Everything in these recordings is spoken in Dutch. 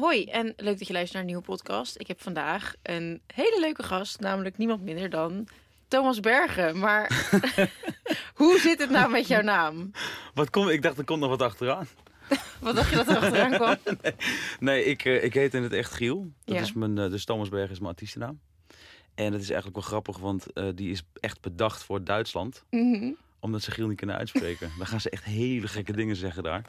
Hoi en leuk dat je luistert naar een nieuwe podcast. Ik heb vandaag een hele leuke gast, namelijk niemand minder dan Thomas Bergen. Maar hoe zit het nou met jouw naam? Wat kom, ik dacht, er komt nog wat achteraan. Wat dacht je dat er achteraan kwam? Nee, ik, eh, ik heet in het echt Giel. Dat Ja. is mijn, eh, dus Thomas Berg is mijn artiestennaam. En het is eigenlijk wel grappig, want eh, die is echt bedacht voor Duitsland. Mhm. Omdat ze Giel niet kunnen uitspreken. Dan gaan ze echt hele gekke dingen zeggen daar.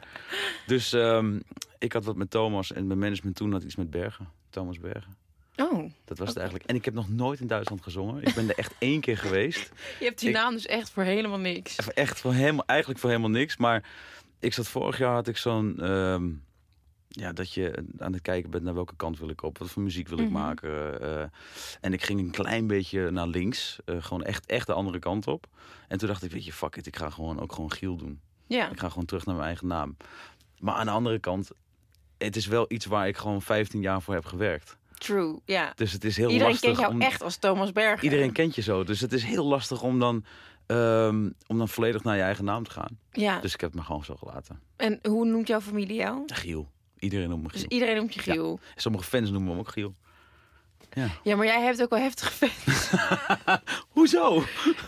Dus ehm, ik had wat met Thomas en mijn management toen had iets met Bergen. Thomas Bergen. Oh, Dat was het eigenlijk. En ik heb nog nooit in Duitsland gezongen. Ik ben er echt één keer geweest. je hebt die Ik- naam dus echt voor helemaal niks. Echt voor helemaal, eigenlijk voor helemaal niks. Maar ik zat vorig jaar had ik zo'n. ehm, ja, dat je aan het kijken bent naar welke kant wil ik op. Wat voor muziek wil ik Mhm. maken. eh, en ik ging een klein beetje naar links. eh, gewoon echt, echt de andere kant op. En toen dacht ik, weet je, fuck it. Ik ga gewoon ook gewoon Giel doen. Ja, Ik ga gewoon terug naar mijn eigen naam. Maar aan de andere kant, het is wel iets waar ik gewoon 15 jaar voor heb gewerkt. true. Ja. Dus het is heel Iedereen lastig kent jou om... echt als Thomas Bergen. Iedereen kent je zo. Dus het is heel lastig om dan, ehm, om dan volledig naar je eigen naam te gaan. Ja. Dus ik heb het me gewoon zo gelaten. En hoe noemt jouw familie jou? Giel. Iedereen noemt me Dus iedereen noemt je Giel. Sommige fans noemen me ook Giel. Ja. Ja, maar jij hebt ook wel heftige fans. Hoezo?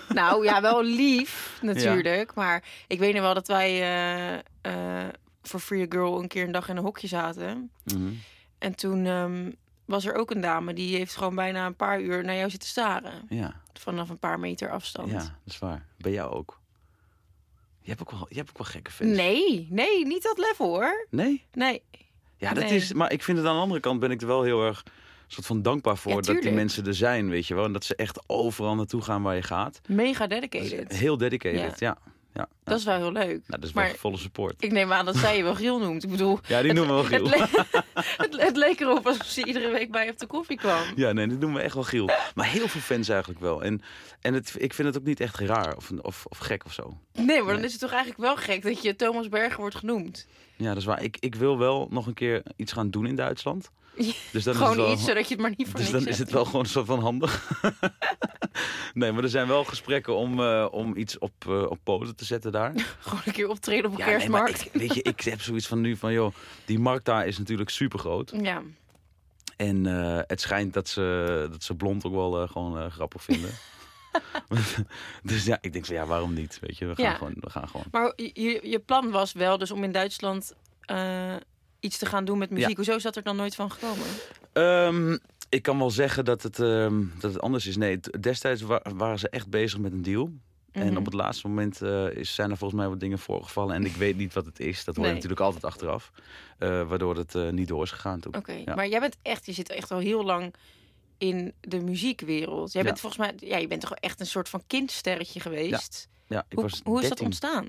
Nou ja, wel lief natuurlijk. Maar ik weet nog wel dat wij eh, eh, voor Free a Girl een keer een dag in een hokje zaten. Mhm. En toen ehm, was er ook een dame die heeft gewoon bijna een paar uur naar jou zitten staren. Ja, Vanaf een paar meter afstand. ja, dat is waar. Bij jou ook. Je hebt ook wel, je hebt ook wel gekke fans. Nee, nee, niet dat level hoor. Nee? Nee. Ja, dat Nee. is. Maar ik vind het aan de andere kant ben ik er wel heel erg soort van dankbaar voor Ja, dat die mensen er zijn, weet je wel. En dat ze echt overal naartoe gaan waar je gaat. Mega dedicated. heel dedicated, ja. ja. Dat is wel heel leuk. Nou, dat is maar wel volle support. ik neem aan dat zij je wel Giel noemt. Ik bedoel, Ja, die noemen we wel het, Giel. le- het, het leek erop alsof ze iedere week bij op de koffie kwam. Ja, nee, dat noemen we echt wel Giel. Maar heel veel fans eigenlijk wel. En, en het, ik vind het ook niet echt raar of, of, of gek of zo. Nee, maar dan is het toch eigenlijk wel gek dat je Thomas Berger wordt genoemd. Ja, dat is waar. Ik, ik wil wel nog een keer iets gaan doen in Duitsland. Dus dan is Gewoon het wel, iets zodat je het maar niet voor Dus dan is het wel gewoon zo van handig. nee, maar er zijn wel gesprekken om, eh, om iets op, eh, op poten te zetten daar. Gewoon een keer optreden op een Ja, nee, maar kerstmarkt. ik, weet je, ik heb zoiets van nu van, joh, die markt daar is natuurlijk super groot. Ja, En eh, het schijnt dat ze, dat ze blond ook wel gewoon grappig vinden. dus ja, ik denk van ja, waarom niet? Weet je, we gaan Ja. gewoon. We gaan gewoon. maar je, je- plan was wel dus om in Duitsland eh, iets te gaan doen met muziek. Ja. Hoezo is dat er dan nooit van gekomen? Ehm, ik kan wel zeggen dat het, ehm, dat het anders is. Nee, destijds wa- waren ze echt bezig met een deal. En Mhm. op het laatste moment eh, is, zijn er volgens mij wat dingen voorgevallen. En ik weet niet wat het is. Dat hoor je Nee. natuurlijk altijd achteraf. Eh, waardoor het niet door is gegaan toen. Oké, Ja. maar jij bent echt, je zit echt al heel lang in de muziekwereld. Jij Ja. bent volgens mij, ja, je bent toch echt een soort van kindsterretje geweest. Ja, ik hoe was hoe is dat 13. ontstaan?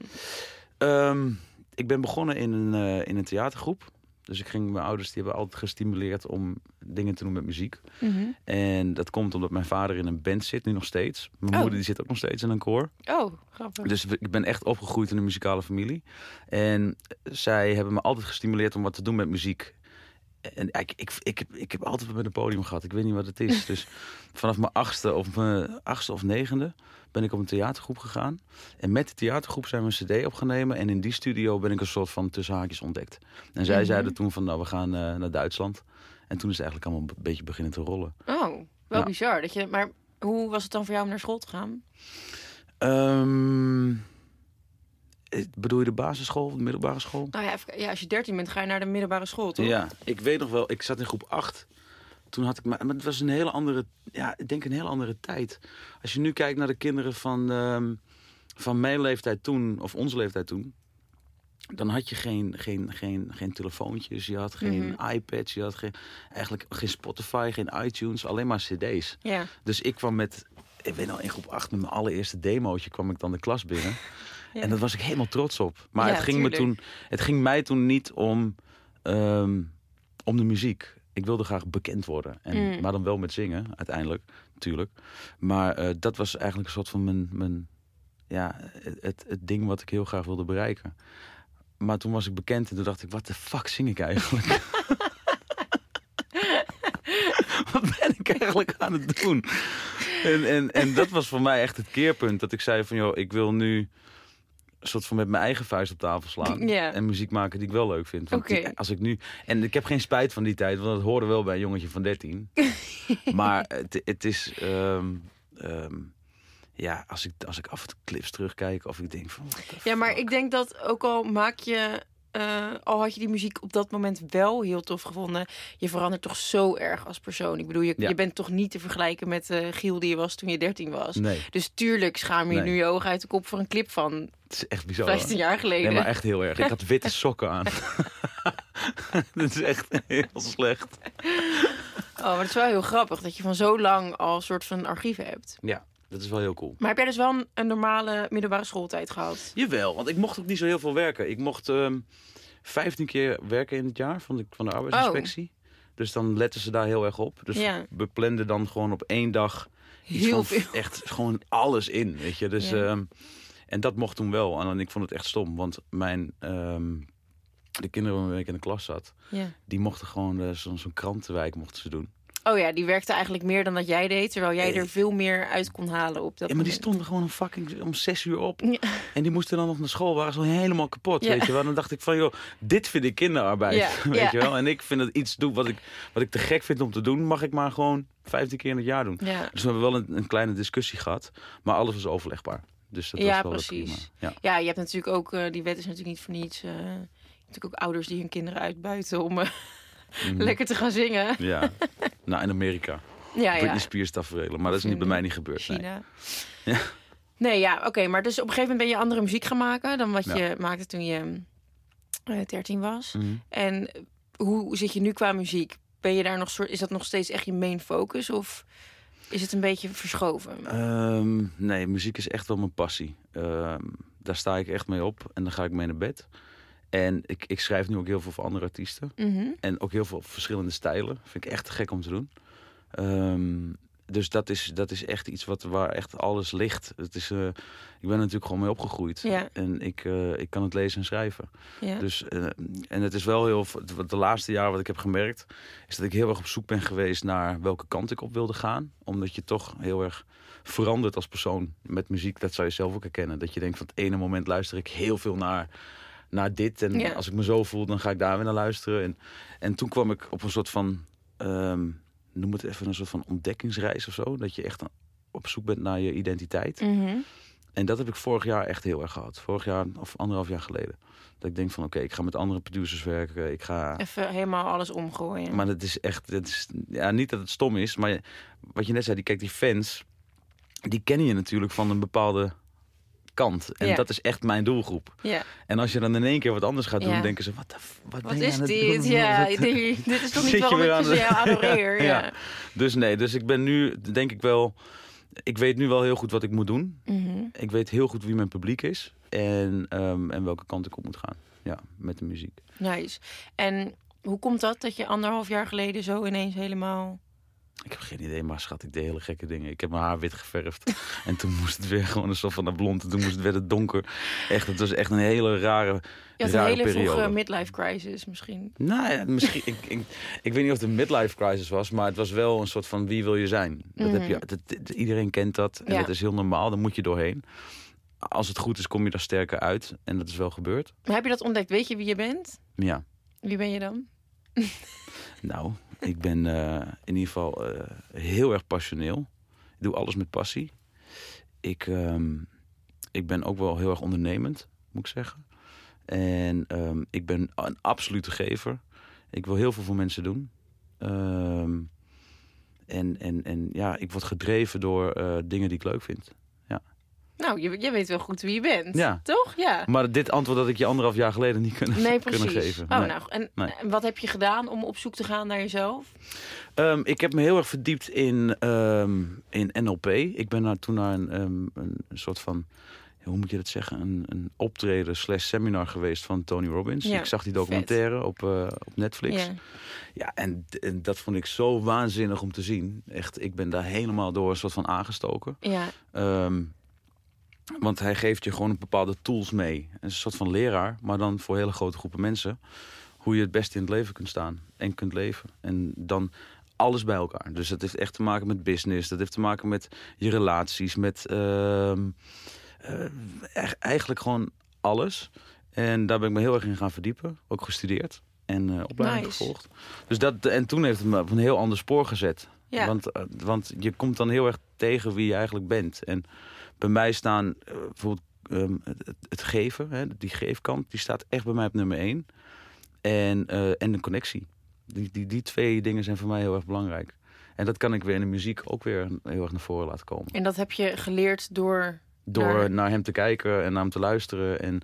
Ehm, ik ben begonnen in een, eh, in een theatergroep. Dus ik ging, mijn ouders die hebben altijd gestimuleerd om dingen te doen met muziek. Mhm. En dat komt omdat mijn vader in een band zit, nu nog steeds. Mijn Oh. moeder die zit ook nog steeds in een koor. Oh, grappig. Dus ik ben echt opgegroeid in een muzikale familie. En zij hebben me altijd gestimuleerd om wat te doen met muziek. En ik, ik, ik, heb, ik heb altijd met een podium gehad. Ik weet niet wat het is. Dus vanaf mijn achtste of mijn achtste of negende ben ik op een theatergroep gegaan. En met de theatergroep zijn we een cd opgenomen. En in die studio ben ik een soort van tussen haakjes ontdekt. En zij Mhm. zeiden toen van nou we gaan eh, naar Duitsland. En toen is het eigenlijk allemaal een beetje beginnen te rollen. Oh, wel bizar. Dat je, maar hoe was het dan voor jou om naar school te gaan? Ehm, eh, bedoel je de basisschool of de middelbare school? Nou ja, even- ja, als je 13 bent, ga je naar de middelbare school, toch? Ja, ik weet nog wel, ik zat in groep 8. Toen had ik maar, maar het was een hele andere, ja, ik denk een hele andere tijd. Als je nu kijkt naar de kinderen van, ehm, van mijn leeftijd toen, of onze leeftijd toen, dan had je geen, geen, geen, geen telefoontjes, je had geen Mhm. iPads, je had geen, eigenlijk geen Spotify, geen iTunes, alleen maar CD's. Ja. Dus ik kwam met, ik weet nog, in groep 8 met mijn allereerste demootje kwam ik dan de klas binnen. Ja. En daar was ik helemaal trots op. Maar Ja, het, ging me toen, het ging mij toen niet om, ehm, om de muziek. Ik wilde graag bekend worden. En, Mm. Maar dan wel met zingen, uiteindelijk, natuurlijk. Maar eh, dat was eigenlijk een soort van mijn, mijn ja, het, het ding wat ik heel graag wilde bereiken. Maar toen was ik bekend en toen dacht ik, wat de fuck zing ik eigenlijk? wat ben ik eigenlijk aan het doen? En, en, en dat was voor mij echt het keerpunt. Dat ik zei van, joh, ik wil nu een soort van met mijn eigen vuist op tafel slaan. En muziek maken die ik wel leuk vind. Want als ik nu, en ik heb geen spijt van die tijd, want dat hoorde wel bij een jongetje van 13. maar het, het is. ehm, ehm, ja, als ik, als ik af en toe clips terugkijk of ik denk van. Ja, maar ik denk dat ook al maak je... eh, al had je die muziek op dat moment wel heel tof gevonden... je verandert toch zo erg als persoon. Ik bedoel, je, Ja. je bent toch niet te vergelijken met eh Giel die je was toen je 13 was. Nee, Dus tuurlijk schaam je Nee. nu je ogen uit de kop voor een clip van het is echt bizar. 15 jaar geleden. Nee, maar echt heel erg. Ik had witte sokken aan. dat is echt heel slecht. Oh, maar het is wel heel grappig dat je van zo lang al een soort van archief hebt. Ja, dat is wel heel cool. Maar heb jij dus wel een, een normale middelbare schooltijd gehad? Jawel, want ik mocht ook niet zo heel veel werken. Ik mocht ehm 15 keer werken in het jaar van de, van de arbeidsinspectie. Dus dan letten ze daar heel erg op. Dus Oh. Ja. we planden dan gewoon op één dag iets Heel van veel. echt gewoon alles in, weet je. Dus, Ja. ehm, en dat mocht toen wel. En ik vond het echt stom, want mijn, ehm, de kinderen waarmee ik in de klas zat, Ja. die mochten gewoon zo'n zo'n krantenwijk mochten ze doen. Oh ja, die werkte eigenlijk meer dan dat jij deed, terwijl jij er veel meer uit kon halen op dat Ja, maar die stonden gewoon om fucking om zes uur op. Ja. En die moesten dan nog naar school, waren zo helemaal kapot, Ja. weet je wel. Dan dacht ik van, joh, dit vind ik kinderarbeid, Ja, weet je wel. En ik vind dat iets doe wat ik, wat ik te gek vind om te doen, mag ik maar gewoon 15 keer in het jaar doen. Ja. Dus we hebben wel een, een kleine discussie gehad, maar alles was overlegbaar. Dus dat Ja, was wel precies. prima. Ja. ja, je hebt natuurlijk ook, eh, die wet is natuurlijk niet voor niets. je hebt natuurlijk ook ouders die hun kinderen uitbuiten om Mhm. Lekker te gaan zingen. ja, nou in Amerika. Ja, Britney ja. Spears tafereelen, maar dat is niet bij mij niet gebeurd. Nee. China. Ja. Nee, ja, oké. maar dus op een gegeven moment ben je andere muziek gaan maken dan wat Ja. je maakte toen je eh 13 was. Mhm. En hoe zit je nu qua muziek? Ben je daar nog soort, is dat nog steeds echt je main focus of is het een beetje verschoven? Ehm, nee, muziek is echt wel mijn passie. Ehm, daar sta ik echt mee op en dan ga ik mee naar bed. En ik, ik schrijf nu ook heel veel voor andere artiesten. Mhm. En ook heel veel verschillende stijlen. Vind ik echt gek om te doen. Ehm, dus dat is, dat is echt iets wat, waar echt alles ligt. Het is, eh, ik ben er natuurlijk gewoon mee opgegroeid. Ja. En ik, eh, ik kan het lezen en schrijven. Ja. Dus, eh, en het is wel heel... De laatste jaren wat ik heb gemerkt... is dat ik heel erg op zoek ben geweest naar welke kant ik op wilde gaan. Omdat je toch heel erg verandert als persoon met muziek. Dat zou je zelf ook herkennen. Dat je denkt van het ene moment luister ik heel veel naar, naar dit. En Ja. als ik me zo voel, dan ga ik daar weer naar luisteren. En, en toen kwam ik op een soort van... ehm, noem het even een soort van ontdekkingsreis of zo. Dat je echt op zoek bent naar je identiteit. Mhm. En dat heb ik vorig jaar echt heel erg gehad. Vorig jaar of anderhalf jaar geleden. Dat ik denk van oké, ik ga met andere producers werken. Ik ga... Even helemaal alles omgooien. Maar het is echt, het is, ja, niet dat het stom is, maar wat je net zei, die, kijk, die fans, die kennen je natuurlijk van een bepaalde kant. En Ja. dat is echt mijn doelgroep. ja. En als je dan in één keer wat anders gaat doen, Ja. denken ze, wat, de wat, Wat ben je is aan het dit? doen? Ja, Wat- dit, dit is toch niet waarom ik aan de- adoreer? Ja. Ja. Dus nee, dus ik ben nu, denk ik wel, ik weet nu wel heel goed wat ik moet doen. Mhm. Ik weet heel goed wie mijn publiek is en, ehm, en welke kant ik op moet gaan. Ja, met de muziek. Nice. En hoe komt dat dat je anderhalf jaar geleden zo ineens helemaal... Ik heb geen idee, maar schat, ik deed hele gekke dingen. Ik heb mijn haar wit geverfd. en toen moest het weer gewoon een soort van naar blond. En toen moest het weer het donker. Echt, het was echt een hele rare, Je had een hele periode. vroege midlife crisis misschien. Nou ja, misschien. ik, ik, ik weet niet of het een midlife crisis was, maar het was wel een soort van wie wil je zijn. Dat heb je, dat, dat- iedereen kent dat en Ja. dat is heel normaal. Daar moet je doorheen. Als het goed is, kom je daar sterker uit. En dat is wel gebeurd. Maar heb je dat ontdekt? Weet je wie je bent? Ja, Wie ben je dan? nou, ik ben eh, in ieder geval eh, heel erg passioneel. Ik doe alles met passie. Ik, ehm, ik ben ook wel heel erg ondernemend, moet ik zeggen. En ehm, ik ben een absolute gever. Ik wil heel veel voor mensen doen. Ehm, en, en, en ja, ik word gedreven door eh, dingen die ik leuk vind. Nou, je, je weet wel goed wie je bent. Ja. Toch? Ja. Maar dit antwoord had ik je anderhalf jaar geleden niet kunnen, Nee, kunnen geven. Oh, Nee. nou, en, Nee. en wat heb je gedaan om op zoek te gaan naar jezelf? Ehm, ik heb me heel erg verdiept in, ehm, in NLP. Ik ben naar, toen naar een, ehm, een, soort van, hoe moet je dat zeggen, een, een optreden slash seminar geweest van Tony Robbins. Ja, ik zag die documentaire op, eh, op Netflix. Ja. Ja, en, en dat vond ik zo waanzinnig om te zien. Echt, ik ben daar helemaal door een soort van aangestoken. Ja. Want hij geeft je gewoon bepaalde tools mee. Een soort van leraar, maar dan voor hele grote groepen mensen. Hoe je het beste in het leven kunt staan en kunt leven. En dan alles bij elkaar. Dus dat heeft echt te maken met business. Dat heeft te maken met je relaties. Met ehm, eh, eigenlijk gewoon alles. En daar ben ik me heel erg in gaan verdiepen. Ook gestudeerd en eh, opleiding Nice. gevolgd. Dus dat, en toen heeft het me op een heel ander spoor gezet. Ja. Want, eh, want je komt dan heel erg tegen wie je eigenlijk bent. En bij mij staan eh, bijvoorbeeld ehm, het, het- geven, hè, die geefkant, die staat echt bij mij op nummer één. En, eh, en de connectie. Die, die, die twee dingen zijn voor mij heel erg belangrijk. En dat kan ik weer in de muziek ook weer heel erg naar voren laten komen. En dat heb je geleerd door... Door Naar- naar, hem te kijken en naar hem te luisteren en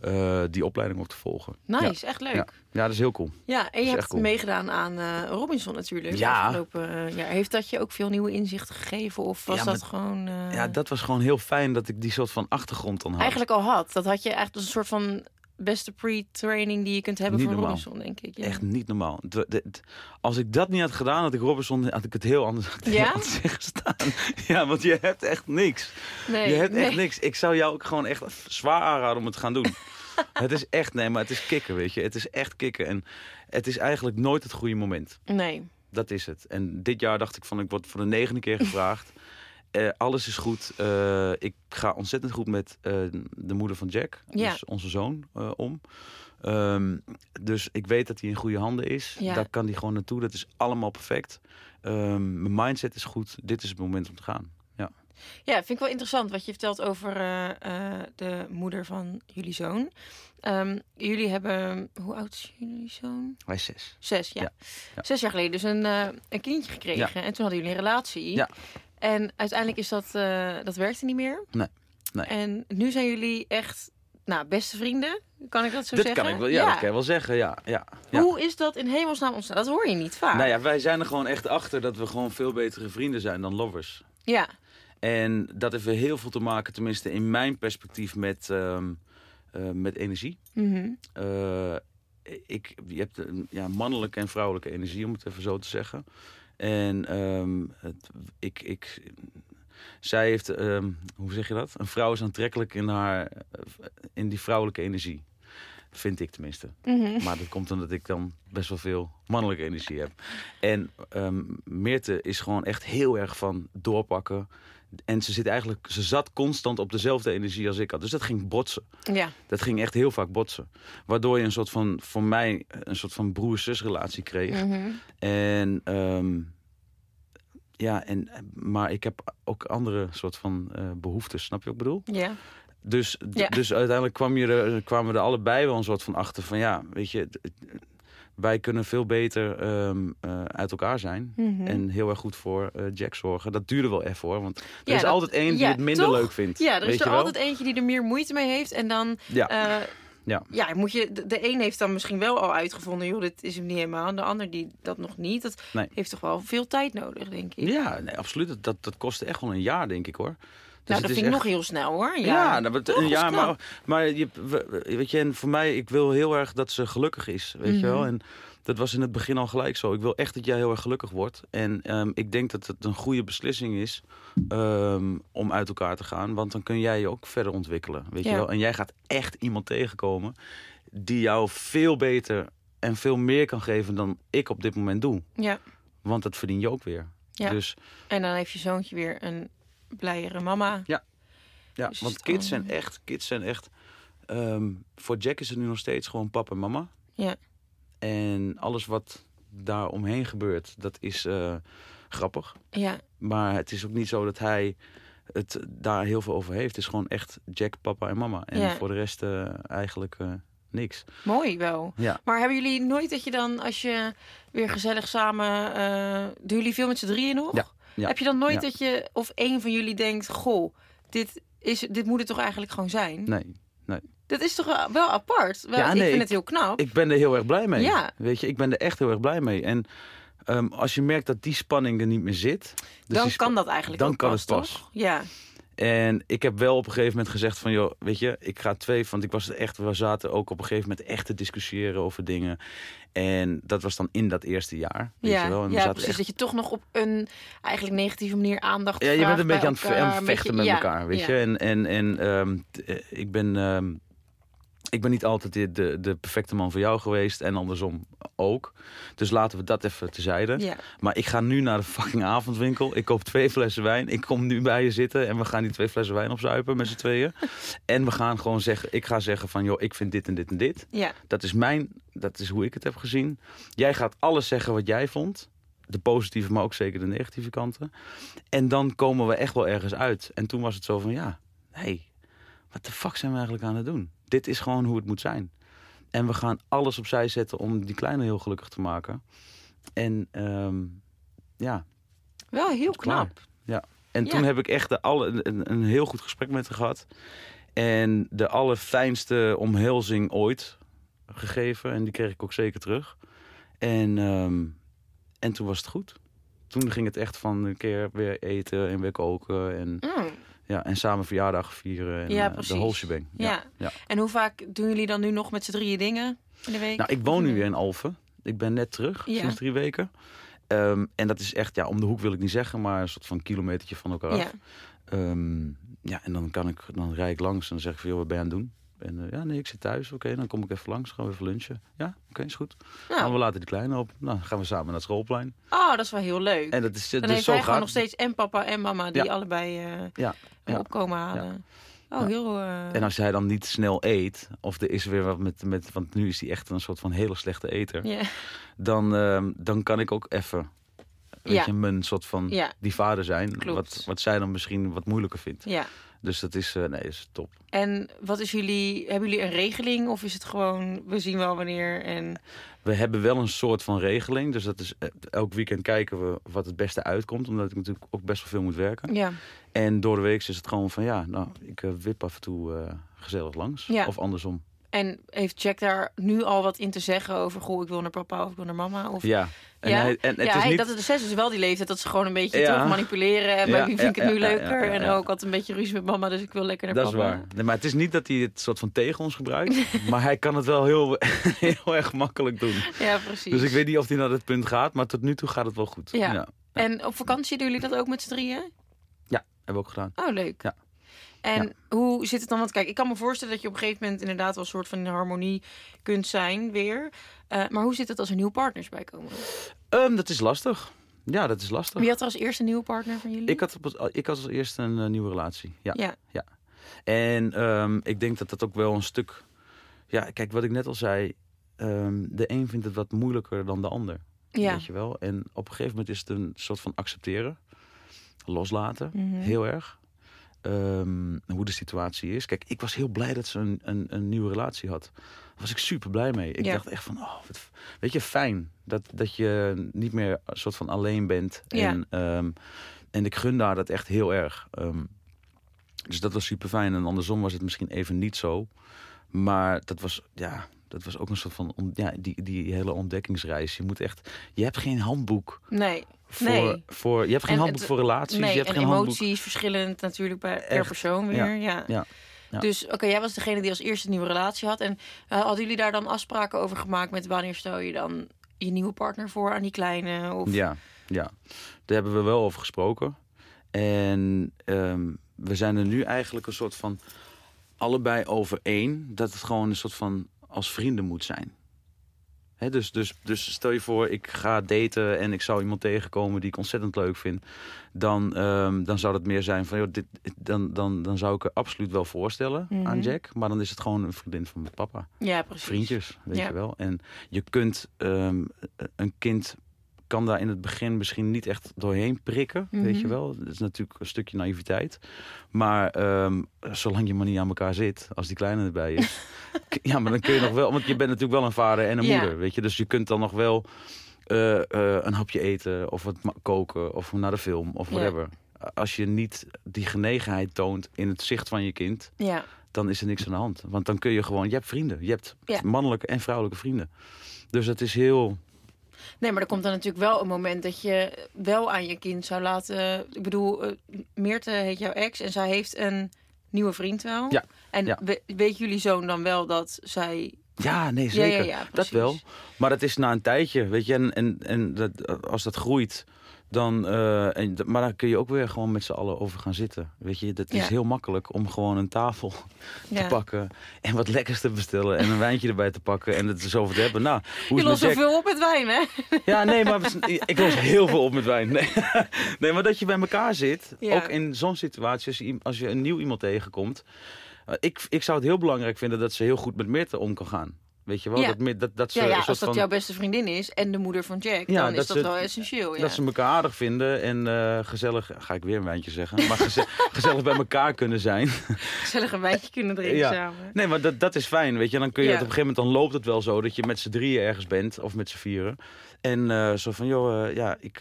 eh, die opleiding ook te volgen. Nice, echt leuk. Ja. Ja, dat is heel cool. Ja, en je hebt cool. meegedaan aan eh, Robinson natuurlijk. Ja. Afgelopen eh, jaar. Heeft dat je ook veel nieuwe inzichten gegeven? Of was Ja, dat maar- gewoon... Ja, dat was gewoon heel fijn dat ik die soort van achtergrond dan had. Eigenlijk al had. Dat had je echt een soort van beste pre-training die je kunt hebben Niet voor normaal. Robinson, denk ik. Ja. Echt niet normaal. Het- het- Als ik dat niet had gedaan, had ik Robinson had ik het heel anders Ja? heel anders zeggen staan. Ja, want je hebt echt niks. Nee, je hebt nee. echt niks. Ik zou jou ook gewoon echt zwaar aanraden om het te gaan doen. het is echt, nee, maar het is kicken, weet je. Het is echt kicken. En het is eigenlijk nooit het goede moment. Nee. Dat is het. En dit jaar dacht ik van, ik word voor de negende keer gevraagd. Eh, alles is goed. Eh, ik ga ontzettend goed met eh, de moeder van Jack, Ja. dus onze zoon, om. Ehm, dus ik weet dat hij in goede handen is. Ja. Daar kan hij gewoon naartoe. Dat is allemaal perfect. Ehm, mijn mindset is goed. Dit is het moment om te gaan. Ja. Ja, vind ik wel interessant wat je vertelt over de moeder van jullie zoon. Ehm, jullie hebben, hoe oud is jullie zoon? Hij is zes. Zes, ja. Zes jaar geleden dus een, een kindje gekregen. En toen hadden jullie een relatie. Ja. En uiteindelijk is dat, eh, dat werkte niet meer. Nee, nee. En nu zijn jullie echt, nou, beste vrienden. Kan ik dat zo dat zeggen? kan ik wel, ja, dat kan je wel zeggen. Ja, ja, ja. Hoe is dat in hemelsnaam ontstaan? Dat hoor je niet vaak. Nou ja, wij zijn er gewoon echt achter dat we gewoon veel betere vrienden zijn dan lovers. Ja. En dat heeft heel veel te maken, tenminste in mijn perspectief, met, ehm, eh, met energie. Mhm. Eh, ik, je hebt een ja, mannelijke en vrouwelijke energie, om het even zo te zeggen. En ehm, het, ik, ik, zij heeft, ehm, hoe zeg je dat? Een vrouw is aantrekkelijk in, haar, eh, in die vrouwelijke energie. Vind ik tenminste. Mhm. Maar dat komt omdat ik dan best wel veel mannelijke energie heb. En ehm Meerte is gewoon echt heel erg van doorpakken. En ze, zit eigenlijk, ze zat constant op dezelfde energie als ik had. Dus dat ging botsen. Ja. Dat ging echt heel vaak botsen. Waardoor je een soort van, voor mij, een soort van broer-zus relatie kreeg. Mhm. En, ehm, ja, en, maar ik heb ook andere soort van eh, behoeftes, snap je wat ik bedoel? Ja. Dus, Ja. dus uiteindelijk kwam je er, kwamen we er allebei wel een soort van achter van ja, weet je, wij kunnen veel beter ehm, eh, uit elkaar zijn. Mhm. En heel erg goed voor eh, Jack zorgen. Dat duurde wel even hoor. Want er Ja, is dat- altijd één die het minder toch? leuk vindt. Ja, er is er altijd eentje die er meer moeite mee heeft. En dan, Ja. eh, Ja. ja, moet je, de, de een heeft dan misschien wel al uitgevonden, joh, dit is hem niet helemaal. En de ander die dat nog niet. Dat Nee. heeft toch wel veel tijd nodig, denk ik. Ja, nee, absoluut. Dat, dat, dat kostte echt wel een jaar, denk ik hoor. Nou, dat vind ik echt- nog heel snel, hoor. Ja, Ja, nou, dat is jaar, knap. maar, maar je, we- we- weet je, en voor mij, ik wil heel erg dat ze gelukkig is, weet je wel. Mhm. En dat was in het begin al gelijk zo. Ik wil echt dat jij heel erg gelukkig wordt. En ehm, ik denk dat het een goede beslissing is ehm, om uit elkaar te gaan. Want dan kun jij je ook verder ontwikkelen, weet Ja. je wel. En jij gaat echt iemand tegenkomen die jou veel beter en veel meer kan geven dan ik op dit moment doe. Ja. Want dat verdien je ook weer. Ja. Dus En dan heeft je zoontje weer een blijere mama. Ja, Dus want kids zijn echt, kids zijn echt. ehm, voor Jack is het nu nog steeds gewoon papa en mama. Ja. En alles wat daar omheen gebeurt, dat is eh, grappig. Ja, Maar het is ook niet zo dat hij het daar heel veel over heeft. Het is gewoon echt Jack, papa en mama. En Ja. voor de rest eh, eigenlijk eh, niks. mooi wel. Ja. Maar hebben jullie nooit dat je dan, als je weer gezellig samen... doen jullie veel met z'n drieën nog? Ja, ja, Heb je dan nooit ja. dat je, of één van jullie denkt... Goh, dit, is, dit moet het toch eigenlijk gewoon zijn? Nee. Dat is toch wel- apart? Wel, Ja, ik nee, vind ik- het heel knap. Ik ben er heel erg blij mee. Ja. Weet je, ik ben er echt heel erg blij mee. En ehm, als je merkt dat die spanning er niet meer zit. dus dan kan dat eigenlijk dan kan pas, het pas. toch? Ja. En ik heb wel op een gegeven moment gezegd van, joh, weet je, ik ga twee, want ik was echt, we zaten ook op een gegeven moment echt te discussiëren over dingen. En dat was dan in dat eerste jaar, weet ja, je wel. En we ja precies. echt- Dat je toch nog op een eigenlijk negatieve manier aandacht ja, je bent een beetje aan het, vechten met ja, elkaar, weet ja. je. En, en, en ehm, t- eh, ik ben, ehm, ik ben niet altijd de, de, de perfecte man voor jou geweest en andersom ook. Dus laten we dat even tezijde. Ja. Maar ik ga nu naar de fucking avondwinkel. Ik koop twee flessen wijn. Ik kom nu bij je zitten en we gaan die twee flessen wijn opzuipen met z'n tweeën. En we gaan gewoon zeggen, ik ga zeggen van joh, ik vind dit en dit en dit. Ja. Dat is mijn, dat is hoe ik het heb gezien. Jij gaat alles zeggen wat jij vond. De positieve, maar ook zeker de negatieve kanten. En dan komen we echt wel ergens uit. En toen was het zo van ja, hey, wat de fuck zijn we eigenlijk aan het doen? Dit is gewoon hoe het moet zijn. En we gaan alles opzij zetten om die kleine heel gelukkig te maken. En ehm, ja, Wel heel knap. Ja. En Ja. toen heb ik echt de alle, een, een heel goed gesprek met haar gehad. En de allerfijnste omhelzing ooit gegeven. En die kreeg ik ook zeker terug. En, ehm, en toen was het goed. Toen ging het echt van een keer weer eten en weer koken. En, Mm. Ja, en samen verjaardag vieren. En, Ja, eh, precies. De whole shebang. Ja. ja. En hoe vaak doen jullie dan nu nog met z'n drieën dingen in de week? Nou, ik woon nu weer in Alphen. Ik ben net terug, sinds drie weken. Ehm, en dat is echt, ja, om de hoek wil ik niet zeggen, maar een soort van kilometertje van elkaar Ja. af. Ehm, ja, en dan kan ik, dan rijd ik langs en dan zeg ik van, joh, wat ben je aan het doen? En eh, ja, nee, ik zit thuis. Oké, dan kom ik even langs, gaan we even lunchen. Ja, oké, is goed. Nou, Nou, we laten die kleine op. Nou, dan gaan we samen naar het schoolplein. oh, dat is wel heel leuk. En dat is, dan dus heeft zo hij gewoon nog steeds en papa en mama die Ja. allebei eh Ja, ja, opkomen halen. Oh, heel... eh, En als hij dan niet snel eet, of er is weer wat met, met want nu is hij echt een soort van hele slechte eter, dan, ehm, dan kan ik ook even, weet je, mijn soort van die vader zijn. Klopt. Wat, wat zij dan misschien wat moeilijker vindt. ja. Dus dat is, eh, nee, is top. En wat is jullie... Hebben jullie een regeling? Of is het gewoon... We zien wel wanneer en... We hebben wel een soort van regeling. Dus dat is eh, elk weekend kijken we wat het beste uitkomt. Omdat ik natuurlijk ook best wel veel moet werken. Ja. En door de week is het gewoon van ja, nou, ik eh, wip af en toe gezellig langs. Ja. Of andersom. En heeft Jack daar nu al wat in te zeggen over... Goh, ik wil naar papa of ik wil naar mama? Of... Ja. En, Ja? hij, en het ja, is hij, niet... dat is de zes is wel die leeftijd dat ze gewoon een beetje Ja. terug manipuleren. En bij Ja, wie vind ik ja, het nu ja, ja, leuker? ja, En ja. ook had een beetje ruzie met mama, dus ik wil lekker naar Dat is papa. waar. Nee, maar het is niet dat hij het soort van tegen ons gebruikt. maar hij kan het wel heel, heel erg makkelijk doen. Ja, precies. Dus ik weet niet of hij naar dat punt gaat. Maar tot nu toe gaat het wel goed. Ja. ja. En op vakantie doen jullie dat ook met z'n drieën? Hebben we ook gedaan. Oh, leuk. Ja. En Ja. hoe zit het dan? Want kijk, ik kan me voorstellen dat je op een gegeven moment inderdaad wel een soort van in harmonie kunt zijn weer. Eh, maar hoe zit het als er nieuwe partners bij komen? Ehm, dat is lastig. Ja, dat is lastig. Wie had er als eerste een nieuwe partner van jullie? Ik had, ik had als eerste een eh, nieuwe relatie. Ja. Ja. En ehm, ik denk dat dat ook wel een stuk. Ja, kijk, wat ik net al zei. ehm, de een vindt het wat moeilijker dan de ander. Ja. Weet je wel? En op een gegeven moment is het een soort van accepteren. Loslaten. Mhm. Heel erg. Ehm, hoe de situatie is. Kijk, ik was heel blij dat ze een, een, een nieuwe relatie had. Daar was ik super blij mee. Ik Ja. dacht echt van, oh, wat, weet je, fijn. Dat, dat je niet meer een soort van alleen bent. Ja. En, ehm, en ik gun daar dat echt heel erg. Ehm, dus dat was super fijn. En andersom was het misschien even niet zo. Maar dat was, ja, dat was ook een soort van, ja, die, die hele ontdekkingsreis. Je moet echt, je hebt geen handboek Nee. Voor, Nee. voor je hebt geen En handboek het- voor relaties. nee, je hebt en geen handboek. emoties verschillend natuurlijk per Echt. persoon weer. Ja. Ja. Ja. Ja. Dus oké, jij was degene die als eerste een nieuwe relatie had. En eh, hadden jullie daar dan afspraken over gemaakt met wanneer stel je dan je nieuwe partner voor aan die kleine? Of... Ja, ja, daar hebben we wel over gesproken. En ehm, we zijn er nu eigenlijk een soort van allebei over één dat het gewoon een soort van als vrienden moet zijn. Dus, dus, dus stel je voor, ik ga daten en ik zou iemand tegenkomen die ik ontzettend leuk vind. Dan, ehm, dan zou dat meer zijn van, joh, dit, dan, dan, dan zou ik er absoluut wel voorstellen aan Mhm. Jack. Maar dan is het gewoon een vriendin van mijn papa. Ja, precies. Vriendjes, weet Ja. je wel. En je kunt ehm, een kind kan daar in het begin misschien niet echt doorheen prikken, weet je Mhm. wel. Dat is natuurlijk een stukje naïviteit. Maar ehm, zolang je maar niet aan elkaar zit, als die kleine erbij is, ja, maar dan kun je nog wel, want je bent natuurlijk wel een vader en een Ja. moeder, weet je. Dus je kunt dan nog wel eh, eh, een hapje eten of wat koken of naar de film of Ja. whatever. Als je niet die genegenheid toont in het zicht van je kind, Ja, dan is er niks aan de hand. Want dan kun je gewoon, je hebt vrienden. Je hebt Ja. mannelijke en vrouwelijke vrienden. Dus het is heel, nee, maar er komt dan natuurlijk wel een moment dat je wel aan je kind zou laten. Ik bedoel, eh, Meerte heet jouw ex en zij heeft een nieuwe vriend wel. Ja, En ja. we- weet jullie zoon dan wel dat zij Ja, nee, zeker. ja, ja, dat wel. Maar dat is na een tijdje, weet je. En, en, en dat, als dat groeit, dan... eh, en, maar dan kun je ook weer gewoon met z'n allen over gaan zitten. Weet je, dat is Ja. heel makkelijk om gewoon een tafel te Ja. pakken... en wat lekkers te bestellen en een wijntje erbij te pakken... en het er zo over te hebben. Nou, hoe Je lost zoveel op met wijn, hè? Ja, nee, maar ik los heel veel op met wijn. Nee, nee maar dat je bij elkaar zit, Ja. ook in zo'n situatie, als je, iem- als je een nieuw iemand tegenkomt. eh, ik, ik zou het heel belangrijk vinden dat ze heel goed met Meerte om kan gaan. Weet je wel? Ja. Dat, dat, dat ze Ja, als dat van, jouw beste vriendin is en de moeder van Jack, Ja, dan dat is dat ze- wel essentieel. Ja. Dat ze elkaar aardig vinden en eh, gezellig, ga ik weer een wijntje zeggen, maar geze- gezellig bij elkaar kunnen zijn. gezellig een wijntje kunnen drinken samen. Nee, maar dat, dat is fijn, weet je. Dan kun je het op een gegeven moment, dan loopt het wel zo dat je met z'n drieën ergens bent, of met z'n vieren. En eh, zo van, joh, eh, ja, ik,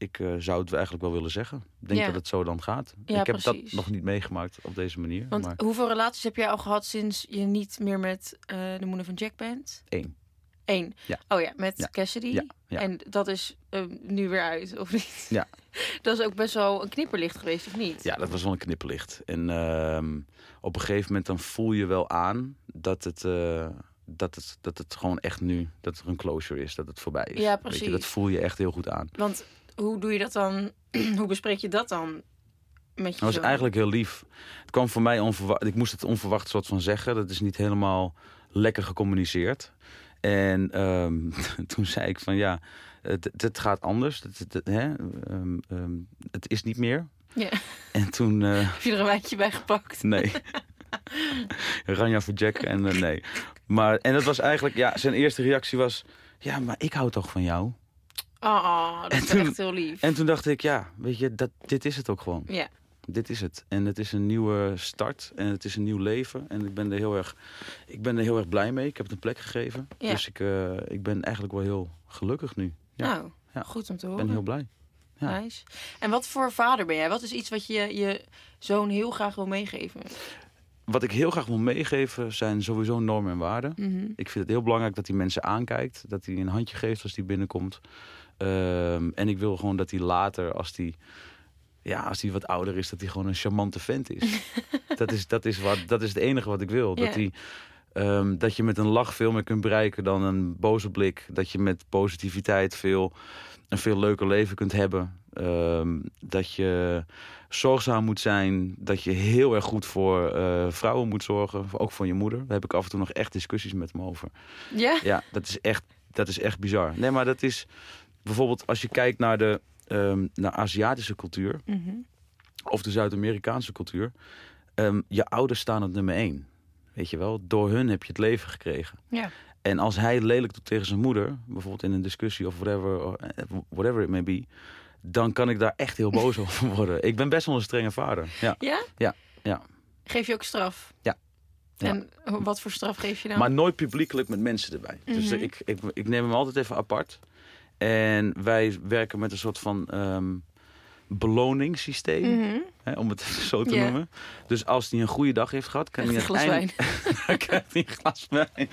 ik eh, zou het eigenlijk wel willen zeggen. Ik denk Ja. dat het zo dan gaat. Ja, ik heb precies. dat nog niet meegemaakt op deze manier. Want maar hoeveel relaties heb jij al gehad sinds je niet meer met eh, de moeder van Jack bent? Eén. Ja. Oh ja, met. Cassidy. En dat is eh, nu weer uit, of niet? Ja. Dat is ook best wel een knipperlicht geweest, of niet? Ja, dat was wel een knipperlicht. En ehm, op een gegeven moment dan voel je wel aan dat het, dat het, dat het gewoon echt nu, dat er een closure is, dat het voorbij is. Ja, precies. je, dat voel je echt heel goed aan. Want hoe doe je dat dan? hoe bespreek je dat dan met je Dat was eigenlijk heel lief. Het kwam voor mij onverwacht. Ik moest het onverwacht soort van zeggen. Dat is niet helemaal lekker gecommuniceerd. En ehm, toen zei ik van ja, het, het gaat anders. Het, het, hè? ehm, ehm, het is niet meer. Ja. En toen, eh, Heb je er een wijntje bij gepakt? nee. Ranja voor Jack en eh, nee. Maar, en dat was eigenlijk, ja, zijn eerste reactie was... Ja, maar ik hou toch van jou? Oh, dat En is toen- echt heel lief. En toen dacht ik, ja, weet je, dat, dit is het ook gewoon. Ja. Dit is het. En het is een nieuwe start. En het is een nieuw leven. En ik ben er heel erg, ik ben er heel erg blij mee. Ik heb het een plek gegeven. Ja. Dus ik, eh, ik ben eigenlijk wel heel gelukkig nu. Ja, Nou, Ja. goed om te ik horen. ben heel blij. ja. Nice. En wat voor vader ben jij? Wat is iets wat je je zoon heel graag wil meegeven? Wat ik heel graag wil meegeven zijn sowieso normen en waarden. Mhm. Ik vind het heel belangrijk dat hij mensen aankijkt. Dat hij een handje geeft als hij binnenkomt. Ehm, en ik wil gewoon dat hij later, als hij, ja, als hij wat ouder is, dat hij gewoon een charmante vent is. dat, is, dat, is wat, dat is het enige wat ik wil. Ja. Dat, hij, ehm, dat je met een lach veel meer kunt bereiken dan een boze blik. Dat je met positiviteit veel, een veel leuker leven kunt hebben. Ehm, dat je zorgzaam moet zijn. Dat je heel erg goed voor eh, vrouwen moet zorgen. Ook voor je moeder. Daar heb ik af en toe nog echt discussies met hem over. Ja? Ja, dat is echt, dat is echt bizar. Nee, maar dat is bijvoorbeeld als je kijkt naar de ehm, naar Aziatische cultuur Mhm. of de Zuid-Amerikaanse cultuur. ehm, je ouders staan op nummer één. Weet je wel, door hun heb je het leven gekregen. Ja. En als hij lelijk doet tegen zijn moeder, bijvoorbeeld in een discussie of whatever, eh, whatever it may be, dan kan ik daar echt heel boos over worden. Ik ben best wel een strenge vader. Ja. Ja? Ja, ja. Geef je ook straf? Ja. Ja. En wat voor straf geef je dan? Maar nooit publiekelijk met mensen erbij. Dus Mhm. ik, ik, ik neem hem altijd even apart. En wij werken met een soort van ehm, beloningssysteem, Mhm. hè, om het zo te noemen. Dus als hij een goede dag heeft gehad, kan hij een glas wijn. dan krijgt hij een glas wijn.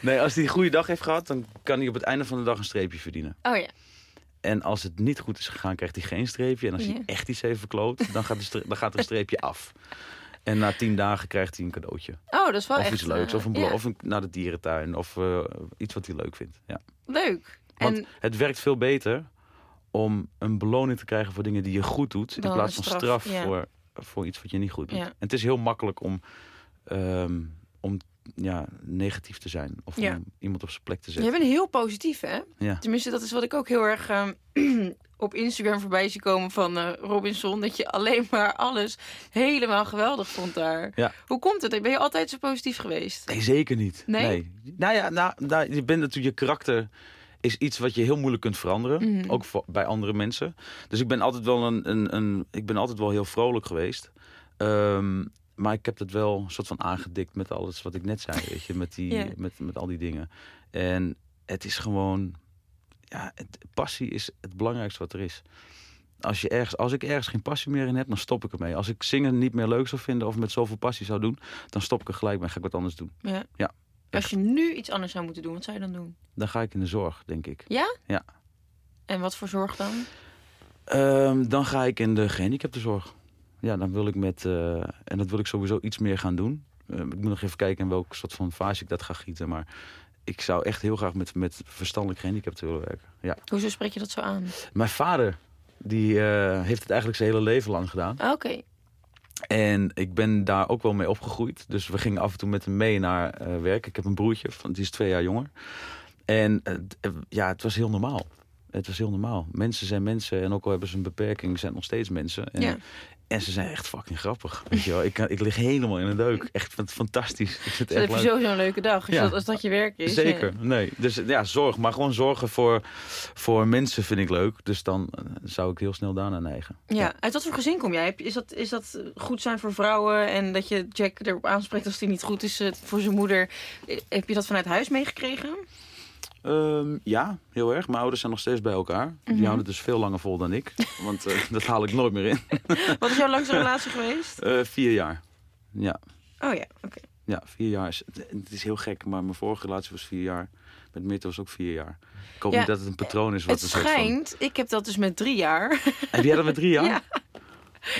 nee, als hij een goede dag heeft gehad, dan kan hij op het einde van de dag een streepje verdienen. Oh ja. En als het niet goed is gegaan, krijgt hij geen streepje. En als hij echt iets heeft verkloot, dan gaat, de dan gaat er een streepje af. En na tien dagen krijgt hij een cadeautje. Oh, dat is wel of echt... iets leuks. eh, Of, een ja, of een, naar de dierentuin. Of eh, iets wat hij leuk vindt. Ja. Leuk. Want En het werkt veel beter om een beloning te krijgen voor dingen die je goed doet. In Dan plaats van straf, straf ja. voor, voor iets wat je niet goed doet. Ja. En het is heel makkelijk om, ehm, om ja, negatief te zijn. Of Ja. om iemand op zijn plek te zetten. bent heel positief, hè? Ja. Tenminste, dat is wat ik ook heel erg ehm, op Instagram voorbij zie komen van eh, Robinson. Dat je alleen maar alles helemaal geweldig vond daar. Ja. Hoe komt het? Ben je altijd zo positief geweest? Nee, zeker niet. Nee? Nou ja, nou, nou, je bent natuurlijk je karakter is iets wat je heel moeilijk kunt veranderen, Mhm. ook voor, bij andere mensen. Dus ik ben altijd wel een, een, een ik ben altijd wel heel vrolijk geweest. Ehm, maar ik heb het wel een soort van aangedikt met alles wat ik net zei, weet je, met die, met, met al die dingen. En het is gewoon, ja, het, passie is het belangrijkste wat er is. Als, je ergens, als ik ergens geen passie meer in heb, dan stop ik ermee. Als ik zingen niet meer leuk zou vinden of met zoveel passie zou doen, dan stop ik er gelijk mee. Ga ik wat anders doen. Ja. Ja, Als je nu iets anders zou moeten doen, wat zou je dan doen? Dan ga ik in de zorg, denk ik. Ja? Ja. En wat voor zorg dan? Ehm, dan ga ik in de gehandicaptenzorg. Ja, dan wil ik met, eh, en dat wil ik sowieso iets meer gaan doen. Eh, ik moet nog even kijken in welk soort van fase ik dat ga gieten. Maar ik zou echt heel graag met, met verstandelijk gehandicapten willen werken. Ja. Hoezo spreek je dat zo aan? Mijn vader, die eh, heeft het eigenlijk zijn hele leven lang gedaan. Ah, Oké. En ik ben daar ook wel mee opgegroeid. Dus we gingen af en toe met hem mee naar eh, werk. Ik heb een broertje, die is twee jaar jonger. En eh, eh, ja, het was heel normaal. Het was heel normaal. Mensen zijn mensen en ook al hebben ze een beperking, zijn nog steeds mensen. En, Ja. En ze zijn echt fucking grappig. Weet je wel? Ik, ik lig helemaal in een deuk. Echt fan- fantastisch. Ik Dan echt heb je sowieso een leuke dag. Als, Ja. dat, als dat je werk is. Zeker, Ja. nee. Dus ja, zorg. Maar gewoon zorgen voor, voor mensen vind ik leuk. Dus dan eh, zou ik heel snel daarna neigen. Ja, uit wat voor gezin kom jij? Is dat, is dat goed zijn voor vrouwen en dat je Jack erop aanspreekt als hij niet goed is eh, voor zijn moeder? Eh, Heb je dat vanuit huis meegekregen? Ehm, ja, heel erg. Mijn ouders zijn nog steeds bij elkaar. Die Mhm. houden dus veel langer vol dan ik. Want eh, dat haal ik nooit meer in. Wat is jouw langste relatie geweest? Eh, vier jaar. Ja, Oh ja, oké. ja, vier jaar. Is, het is heel gek, maar mijn vorige relatie was vier jaar. Met Mitte was ook vier jaar. Ik hoop Ja, niet dat het een patroon is. Wat Het van- schijnt, ik heb dat dus met drie jaar. Heb jij dat met drie jaar? Ja.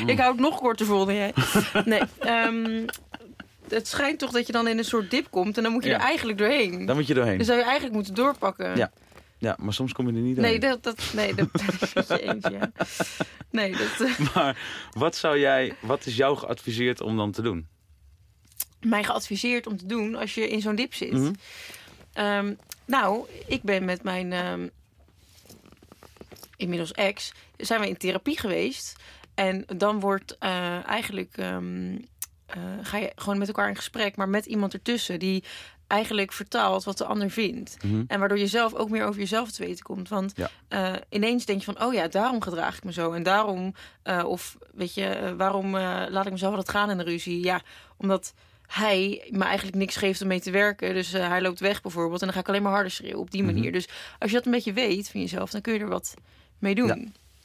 Ik hou het nog korter vol dan jij. Nee, ehm, het schijnt toch dat je dan in een soort dip komt en dan moet je Ja. er eigenlijk doorheen. Dan moet je doorheen. Dus zou je eigenlijk moeten doorpakken. Ja. Ja, maar soms kom je er niet Nee, doorheen. dat, dat, nee, dat met je eens, ja. Nee, dat, eh, Maar wat zou jij, wat is jou geadviseerd om dan te doen? mij geadviseerd om te doen als je in zo'n dip zit. Mhm. Ehm, nou, ik ben met mijn ehm, inmiddels ex, zijn we in therapie geweest. En dan wordt eh, eigenlijk, ehm, eh, ga je gewoon met elkaar in gesprek, maar met iemand ertussen die eigenlijk vertaalt wat de ander vindt. Mhm. En waardoor je zelf ook meer over jezelf te weten komt. Want Ja. eh, ineens denk je van, oh ja, daarom gedraag ik me zo. En daarom, eh, of weet je, waarom laat ik mezelf altijd gaan in de ruzie? Ja, omdat hij me eigenlijk niks geeft om mee te werken. Dus hij loopt weg bijvoorbeeld. En dan ga ik alleen maar harder schreeuwen op die Mhm. manier. Dus als je dat een beetje weet van jezelf, dan kun je er wat mee doen. Ja.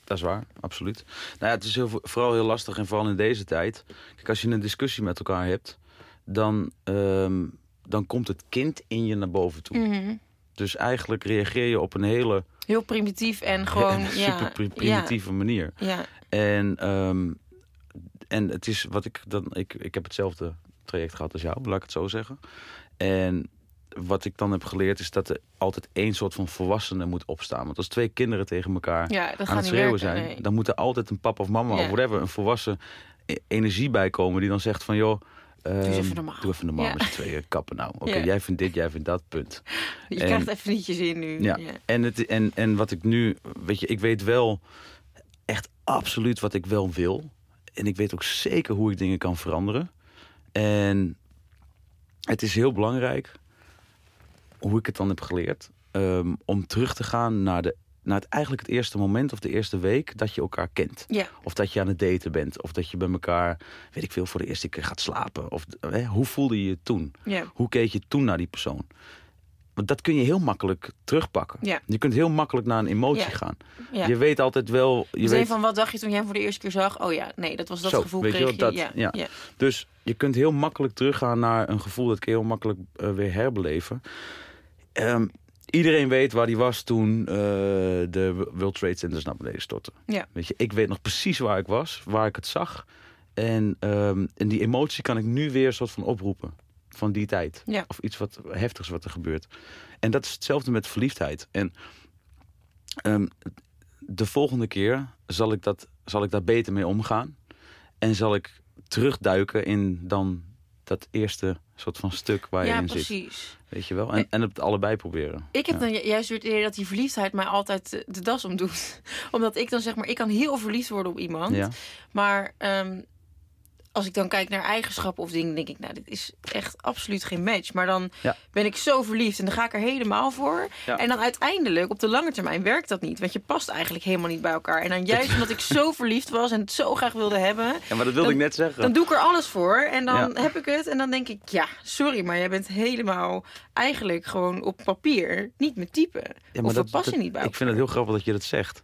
Dat is waar, absoluut. Nou ja, het is heel, vooral heel lastig en vooral in deze tijd. Kijk, als je een discussie met elkaar hebt, dan, ehm, dan komt het kind in je naar boven toe. Mhm. Dus eigenlijk reageer je op een hele Heel primitief en gewoon, ja. super pri- primitieve manier. Ja, ja. En, ehm, en het is wat ik dan. Ik, ik heb hetzelfde traject gehad als jou, laat ik het zo zeggen. En wat ik dan heb geleerd is dat er altijd één soort van volwassene moet opstaan. Want als twee kinderen tegen elkaar ja, aan het schreeuwen werken. zijn, nee. dan moet er altijd een papa of mama Ja. of whatever, een volwassen e- energie bij komen die dan zegt van joh. eens ehm, even normaal. Doe even normaal Ja. met z'n tweeën kappen nou. Oké, jij vindt dit, jij vindt dat, punt. Je en- krijgt even niet je zin nu. Ja. Ja. En, het, en, en wat ik nu, weet je, ik weet wel echt absoluut wat ik wel wil. En ik weet ook zeker hoe ik dingen kan veranderen. En het is heel belangrijk, hoe ik het dan heb geleerd, ehm, om terug te gaan naar, de, naar het, eigenlijk het eerste moment of de eerste week dat je elkaar kent. Of dat je aan het daten bent. Of dat je bij elkaar, weet ik veel, voor de eerste keer gaat slapen. Of, hè, hoe voelde je je toen? Hoe keek je toen naar die persoon? Want dat kun je heel makkelijk terugpakken. Ja. Je kunt heel makkelijk naar een emotie Ja. gaan. Ja. Je weet altijd wel. Je Meteen weet, van wat dacht je toen jij hem voor de eerste keer zag? Oh ja, nee, dat was dat Zo, gevoel weet je kreeg je. dat- ja, ja. ja. Dus je kunt heel makkelijk teruggaan naar een gevoel dat kun je heel makkelijk eh, weer herbeleven. Ehm, iedereen weet waar die was toen eh, de World Trade Centers naar beneden stortten. Ja. Weet je, ik weet nog precies waar ik was, waar ik het zag. En, ehm, en die emotie kan ik nu weer een soort van oproepen. Van die tijd. Ja. Of iets wat heftigs wat er gebeurt. En dat is hetzelfde met verliefdheid. En ehm, de volgende keer zal ik, dat, zal ik daar beter mee omgaan. En zal ik terugduiken in dan dat eerste soort van stuk waar je Ja, in zit. precies. Weet je wel? En, en het allebei proberen. Ik heb Ja. dan ju- juist weer het idee dat die verliefdheid mij altijd de das omdoet. Omdat ik dan zeg maar, ik kan heel verliefd worden op iemand. Ja. Maar ehm, als ik dan kijk naar eigenschappen of dingen, denk ik, nou, dit is echt absoluut geen match. Maar dan Ja. ben ik zo verliefd en dan ga ik er helemaal voor. Ja. En dan uiteindelijk, op de lange termijn, werkt dat niet. Want je past eigenlijk helemaal niet bij elkaar. En dan juist omdat ik zo verliefd was en het zo graag wilde hebben, ja, maar dat wilde Dan- ik net zeggen. dan doe ik er alles voor. En dan Ja. heb ik het. En dan denk ik, ja, sorry, maar jij bent helemaal eigenlijk gewoon op papier niet mijn type. Of we dat- passen dat- niet bij Ik vind het heel grappig dat je dat zegt.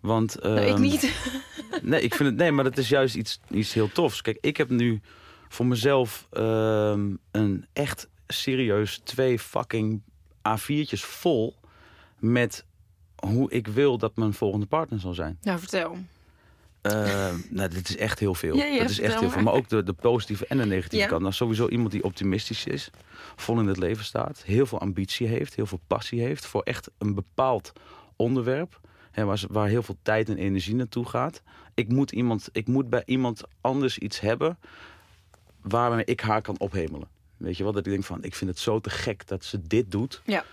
Want, Nou, ik ehm, niet. Nee, ik vind het, nee, maar dat is juist iets, iets heel tofs. Kijk, ik heb nu voor mezelf ehm, een echt serieus twee fucking A4'tjes vol met hoe ik wil dat mijn volgende partner zal zijn. Nou, vertel. Eh, nou, dit is echt heel veel. Ja, ja, dat is echt heel veel. maar. Maar ook de, de positieve en de negatieve Ja. kant. Nou, sowieso iemand die optimistisch is, vol in het leven staat, heel veel ambitie heeft, heel veel passie heeft voor echt een bepaald onderwerp. Hè, waar, waar heel veel tijd en energie naartoe gaat. Ik moet, iemand, ik moet bij iemand anders iets hebben waarmee ik haar kan ophemelen. Weet je wel, dat ik denk van, ik vind het zo te gek dat ze dit doet. Ja.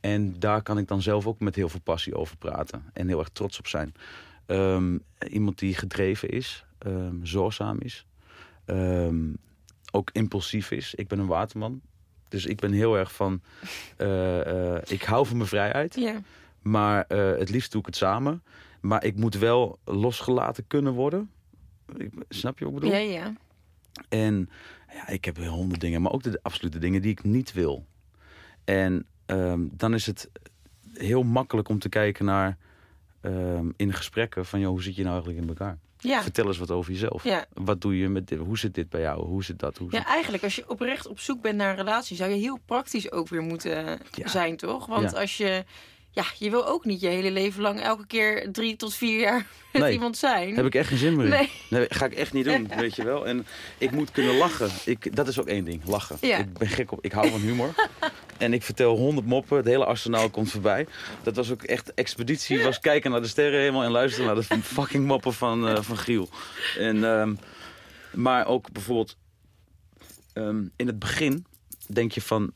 En daar kan ik dan zelf ook met heel veel passie over praten. En heel erg trots op zijn. Ehm, iemand die gedreven is, ehm, zorgzaam is. ehm, ook impulsief is. Ik ben een waterman. Dus ik ben heel erg van... eh, eh, ik hou van mijn vrijheid. Ja. Maar eh, het liefst doe ik het samen. Maar ik moet wel losgelaten kunnen worden. Ik, snap je wat ik bedoel? Ja, ja. En ja, ik heb honderd dingen, maar ook de absolute dingen die ik niet wil. En ehm, dan is het heel makkelijk om te kijken naar ehm, in gesprekken van joh, hoe zit je nou eigenlijk in elkaar? Ja. Vertel eens wat over jezelf. Ja. Wat doe je met dit? Hoe zit dit bij jou? Hoe zit dat? Hoe Ja, zit... eigenlijk als je oprecht op zoek bent naar een relatie, zou je heel praktisch ook weer moeten Ja. zijn, toch? Want als je, ja, je wil ook niet je hele leven lang elke keer drie tot vier jaar met Nee. iemand zijn. Heb ik echt geen zin meer in. Nee. Nee, ga ik echt niet doen, weet je wel. En ik moet kunnen lachen. Ik, dat is ook één ding, lachen. Ja. Ik ben gek op, ik hou van humor. en ik vertel honderd moppen, het hele arsenaal komt voorbij. Dat was ook echt, expeditie was kijken naar de sterrenhemel en luisteren naar de fucking moppen van, eh, van Giel. En, ehm, maar ook bijvoorbeeld, ehm, in het begin denk je van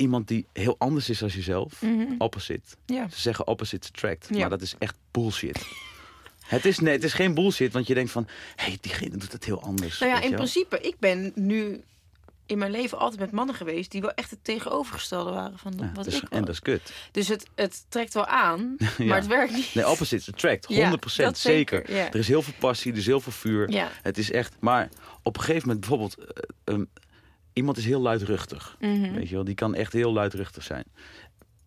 iemand die heel anders is als jezelf, opposite. Mhm. Ja. Ze zeggen opposites attract, Ja. maar dat is echt bullshit. Het is, nee, het is geen bullshit, want je denkt van... hé, hey, diegene doet het heel anders. Nou ja, in principe, ik ben nu in mijn leven altijd met mannen geweest die wel echt het tegenovergestelde waren van Ja, wat dus- ik en dat is kut. Dus het, het trekt wel aan, Ja. maar het werkt niet. Nee, opposites attract, 100% Ja, dat zeker. Er is heel veel passie, er is heel veel vuur. Ja. Het is echt... Maar op een gegeven moment bijvoorbeeld... ehm, iemand is heel luidruchtig. Mhm. Weet je wel, die kan echt heel luidruchtig zijn.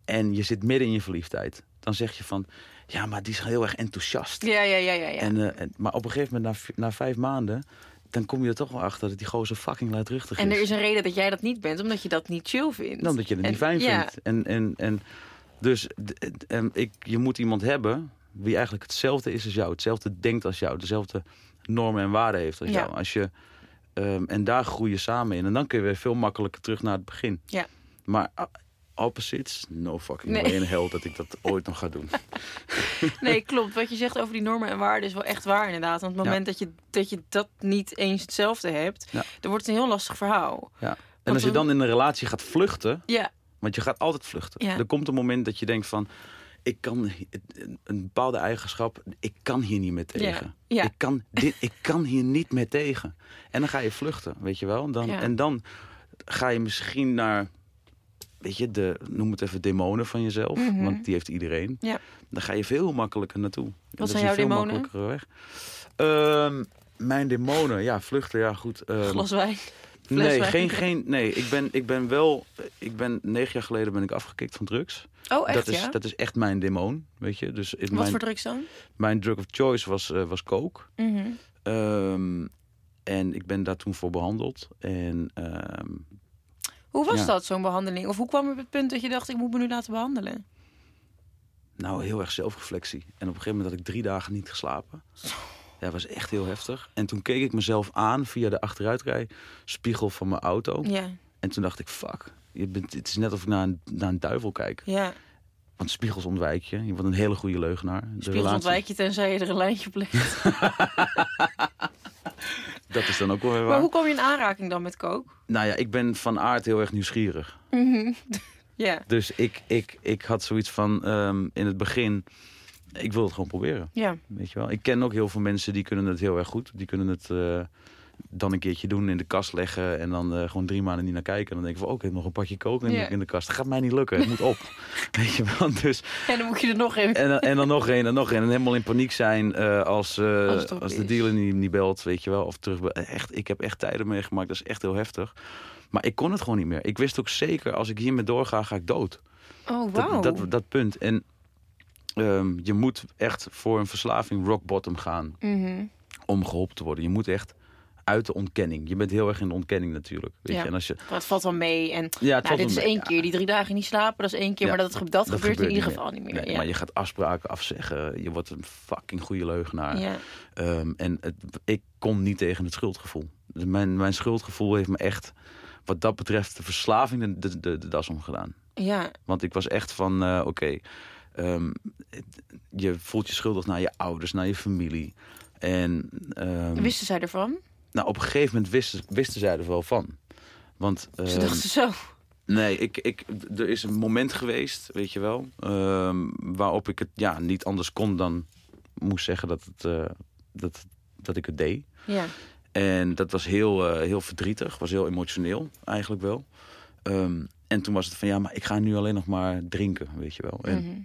En je zit midden in je verliefdheid. Dan zeg je van... Ja, maar die is heel erg enthousiast. Ja, ja, ja, ja. ja. En, eh, en, maar op een gegeven moment, na, na vijf maanden... dan kom je er toch wel achter dat die gozer fucking luidruchtig En is. er is een reden dat jij dat niet bent, omdat je dat niet chill vindt. Dan dat je het En- niet fijn ja. vindt. En, en, en dus en ik, je moet iemand hebben wie eigenlijk hetzelfde is als jou. Hetzelfde denkt als jou. Dezelfde normen en waarden heeft als Ja. jou. Als je, ehm, en daar groei je samen in. En dan kun je weer veel makkelijker terug naar het begin. Ja. Maar ah, opposites, no fucking Nee. way in hell dat ik dat ooit nog ga doen. Nee, klopt. Wat je zegt over die normen en waarden is wel echt waar inderdaad. Want op het Ja. moment dat je, dat je dat niet eens hetzelfde hebt, Ja. dan wordt het een heel lastig verhaal. Ja. En Want als je dan- in een relatie gaat vluchten... Ja, Want je gaat altijd vluchten. Ja. Er komt een moment dat je denkt van... Ik kan een bepaalde eigenschap, ik kan hier niet meer tegen. Ja. Ja. Ik, kan dit, ik kan hier niet meer tegen. En dan ga je vluchten, weet je wel. Dan, Ja. En dan ga je misschien naar, weet je, de, noem het even demonen van jezelf. Mhm. Want die heeft iedereen. ja. Dan ga je veel makkelijker naartoe. Dat zijn jouw demonen? weg. Ehm, mijn demonen, ja, vluchten, ja goed. Ehm, glas wijn. Nee, geen, geen, nee ik, ben, ik ben wel. Ik ben negen jaar geleden ben ik afgekikt van drugs. Oh, echt dat, is, ja? dat is echt mijn demon. Weet je, dus Wat mijn, voor drugs dan? mijn drug of choice was, eh, was coke. Mhm. Ehm, en ik ben daar toen voor behandeld. En ehm, Hoe was Ja. dat, zo'n behandeling? Of hoe kwam op het punt dat je dacht, ik moet me nu laten behandelen? nou, heel erg zelfreflectie. En op een gegeven moment had ik drie dagen niet geslapen. Dat was echt heel heftig. En toen keek ik mezelf aan via de achteruitrijspiegel van mijn auto. Ja, En toen dacht ik, fuck. Je bent, het is net of ik naar een, naar een duivel kijk. ja. Want spiegels ontwijk je. Je wordt een hele goede leugenaar. De Spiegels relatie- ontwijk je tenzij je er een lijntje op legt. Dat is dan ook wel weer Maar waar. hoe kwam je in aanraking dan met coke? Nou ja, ik ben van aard heel erg nieuwsgierig. Ja, Dus ik, ik, ik had zoiets van ehm, in het begin... Ik wil het gewoon proberen. ja. Weet je wel? Ik ken ook heel veel mensen die kunnen het heel erg goed. Die kunnen het eh, dan een keertje doen, in de kast leggen... en dan eh, gewoon drie maanden niet naar kijken. En dan denk ik van, oh, ik heb nog een pakje kook Ja. in de kast. Dat gaat mij niet lukken, het moet op. Weet je wel? Dus, En dan moet je er nog een. en, dan- en dan nog één en nog één. En helemaal in paniek zijn eh, als, Als als de dealer niet, niet belt, weet je wel. Of terug. Echt, ik heb echt tijden meegemaakt, dat is echt heel heftig. Maar ik kon het gewoon niet meer. Ik wist ook zeker, als ik hiermee doorga, ga ik dood. Oh, Dat, wauw. dat, dat punt. En ehm, je moet echt voor een verslaving rock bottom gaan Mhm. om geholpen te worden. Je moet echt uit de ontkenning. Je bent heel erg in de ontkenning natuurlijk. Weet Ja. je? En als je, het valt wel mee. En ja, nou, dit is mee. één keer. Die drie dagen niet slapen, dat is één keer. Ja, maar dat, dat, gebeurt in ieder geval niet meer. Nee, ja. Maar je gaat afspraken afzeggen. Je wordt een fucking goede leugenaar. ja. Ehm, en het, ik kon niet tegen het schuldgevoel. Dus mijn, mijn schuldgevoel heeft me echt, wat dat betreft, de verslaving de, de, de, de das omgedaan. ja, Want ik was echt van, eh, oké, het- je voelt je schuldig naar je ouders, naar je familie. En ehm, wisten zij ervan? nou, op een gegeven moment wisten, wisten zij er wel van. Want Ze ehm, dachten zo. Nee, ik, ik, er is een moment geweest, weet je wel, ehm, waarop ik het ja, niet anders kon dan moest zeggen dat, het, eh, dat, dat ik het deed. Ja. En dat was heel, eh, heel verdrietig, was heel emotioneel eigenlijk wel. Ehm, en toen was het van ja, maar ik ga nu alleen nog maar drinken, weet je wel. En, Mhm.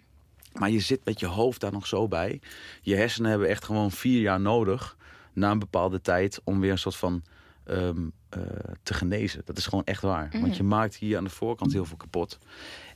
Maar je zit met je hoofd daar nog zo bij. Je hersenen hebben echt gewoon vier jaar nodig na een bepaalde tijd om weer een soort van ehm, eh, te genezen. Dat is gewoon echt waar. Want je maakt hier aan de voorkant heel veel kapot.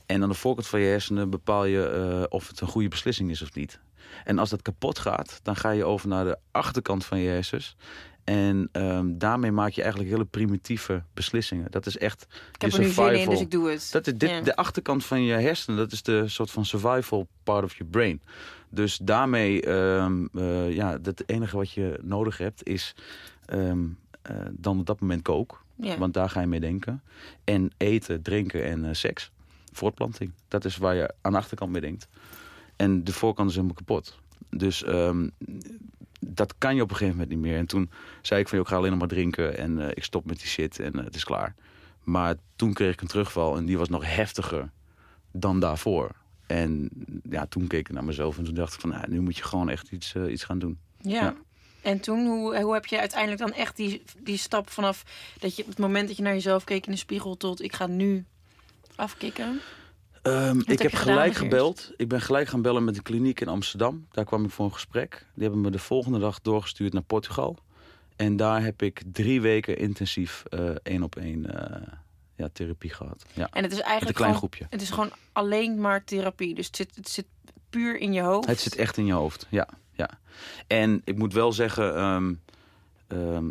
En aan de voorkant van je hersenen bepaal je eh, of het een goede beslissing is of niet. En als dat kapot gaat, dan ga je over naar de achterkant van je hersens. En ehm, daarmee maak je eigenlijk hele primitieve beslissingen. Dat is echt. Ik heb er nu zin in, dus ik doe het. Dat is dit, Ja. De achterkant van je hersenen, dat is de soort van survival part of your brain. Dus daarmee, ehm, eh, ja, het enige wat je nodig hebt is ehm, eh, dan op dat moment kook. Ja. Want daar ga je mee denken. En eten, drinken en eh, seks. Voortplanting. Dat is waar je aan de achterkant mee denkt. En de voorkant is helemaal kapot. Dus dat kan je op een gegeven moment niet meer. En toen zei ik van, joh, ik ga alleen nog maar drinken. En eh, ik stop met die shit en eh, het is klaar. Maar toen kreeg ik een terugval en die was nog heftiger dan daarvoor. En ja, toen keek ik naar mezelf en toen dacht ik van, nou, nu moet je gewoon echt iets, eh, iets gaan doen. Ja. Ja. En toen, hoe, hoe heb je uiteindelijk dan echt die, die stap vanaf dat je het moment dat je naar jezelf keek in de spiegel tot ik ga nu afkicken? Ehm, ik heb gelijk gebeld. Ik ben gelijk gaan bellen met de kliniek in Amsterdam. Daar kwam ik voor een gesprek. Die hebben me de volgende dag doorgestuurd naar Portugal. En daar heb ik drie weken intensief eh, één op één eh, ja, therapie gehad. Ja, En het is met eigenlijk een klein gewoon, groepje. het is gewoon alleen maar therapie. Dus het zit, het zit puur in je hoofd. Het zit echt in je hoofd, ja. ja. En ik moet wel zeggen, ehm,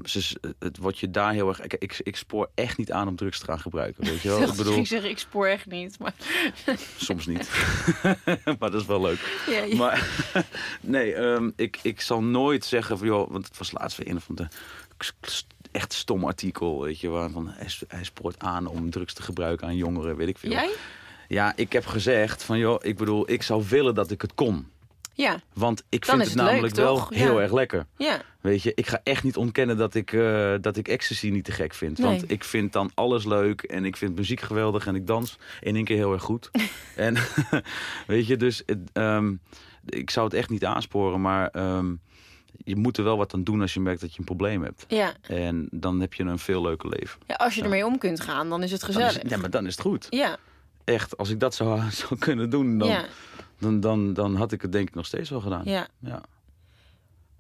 ze, het wordt je daar heel erg... Ik, ik, ik spoor echt niet aan om drugs te gaan gebruiken, weet je wel? Ik bedoel, Ik zeg, ik spoor echt niet. Maar, soms niet. maar dat is wel leuk. ja, ja. Maar nee, ehm, ik, ik zal nooit zeggen van joh, want het was laatst weer een van de echt stom artikel, weet je, waarvan hij, hij spoort aan om drugs te gebruiken aan jongeren, weet ik veel. Jij? Ja, ik heb gezegd van joh, ik bedoel, ik zou willen dat ik het kon. Ja, Want ik Dan vind het leuk, namelijk wel heel Ja. erg lekker. ja. Weet je, ik ga echt niet ontkennen dat ik, eh, dat ik ecstasy niet te gek vind. Nee. Want ik vind dan alles leuk en ik vind muziek geweldig en ik dans in één keer heel erg goed. en weet je, dus het, ehm, ik zou het echt niet aansporen, maar ehm, je moet er wel wat aan doen als je merkt dat je een probleem hebt. Ja. En dan heb je een veel leuker leven. ja, als je ermee om kunt gaan, dan is het Dan is, gezellig. ja, maar dan is het goed. Ja, Echt, als ik dat zou, zou kunnen doen, dan, ja, dan, dan, dan had ik het denk ik nog steeds wel gedaan. ja, Ja.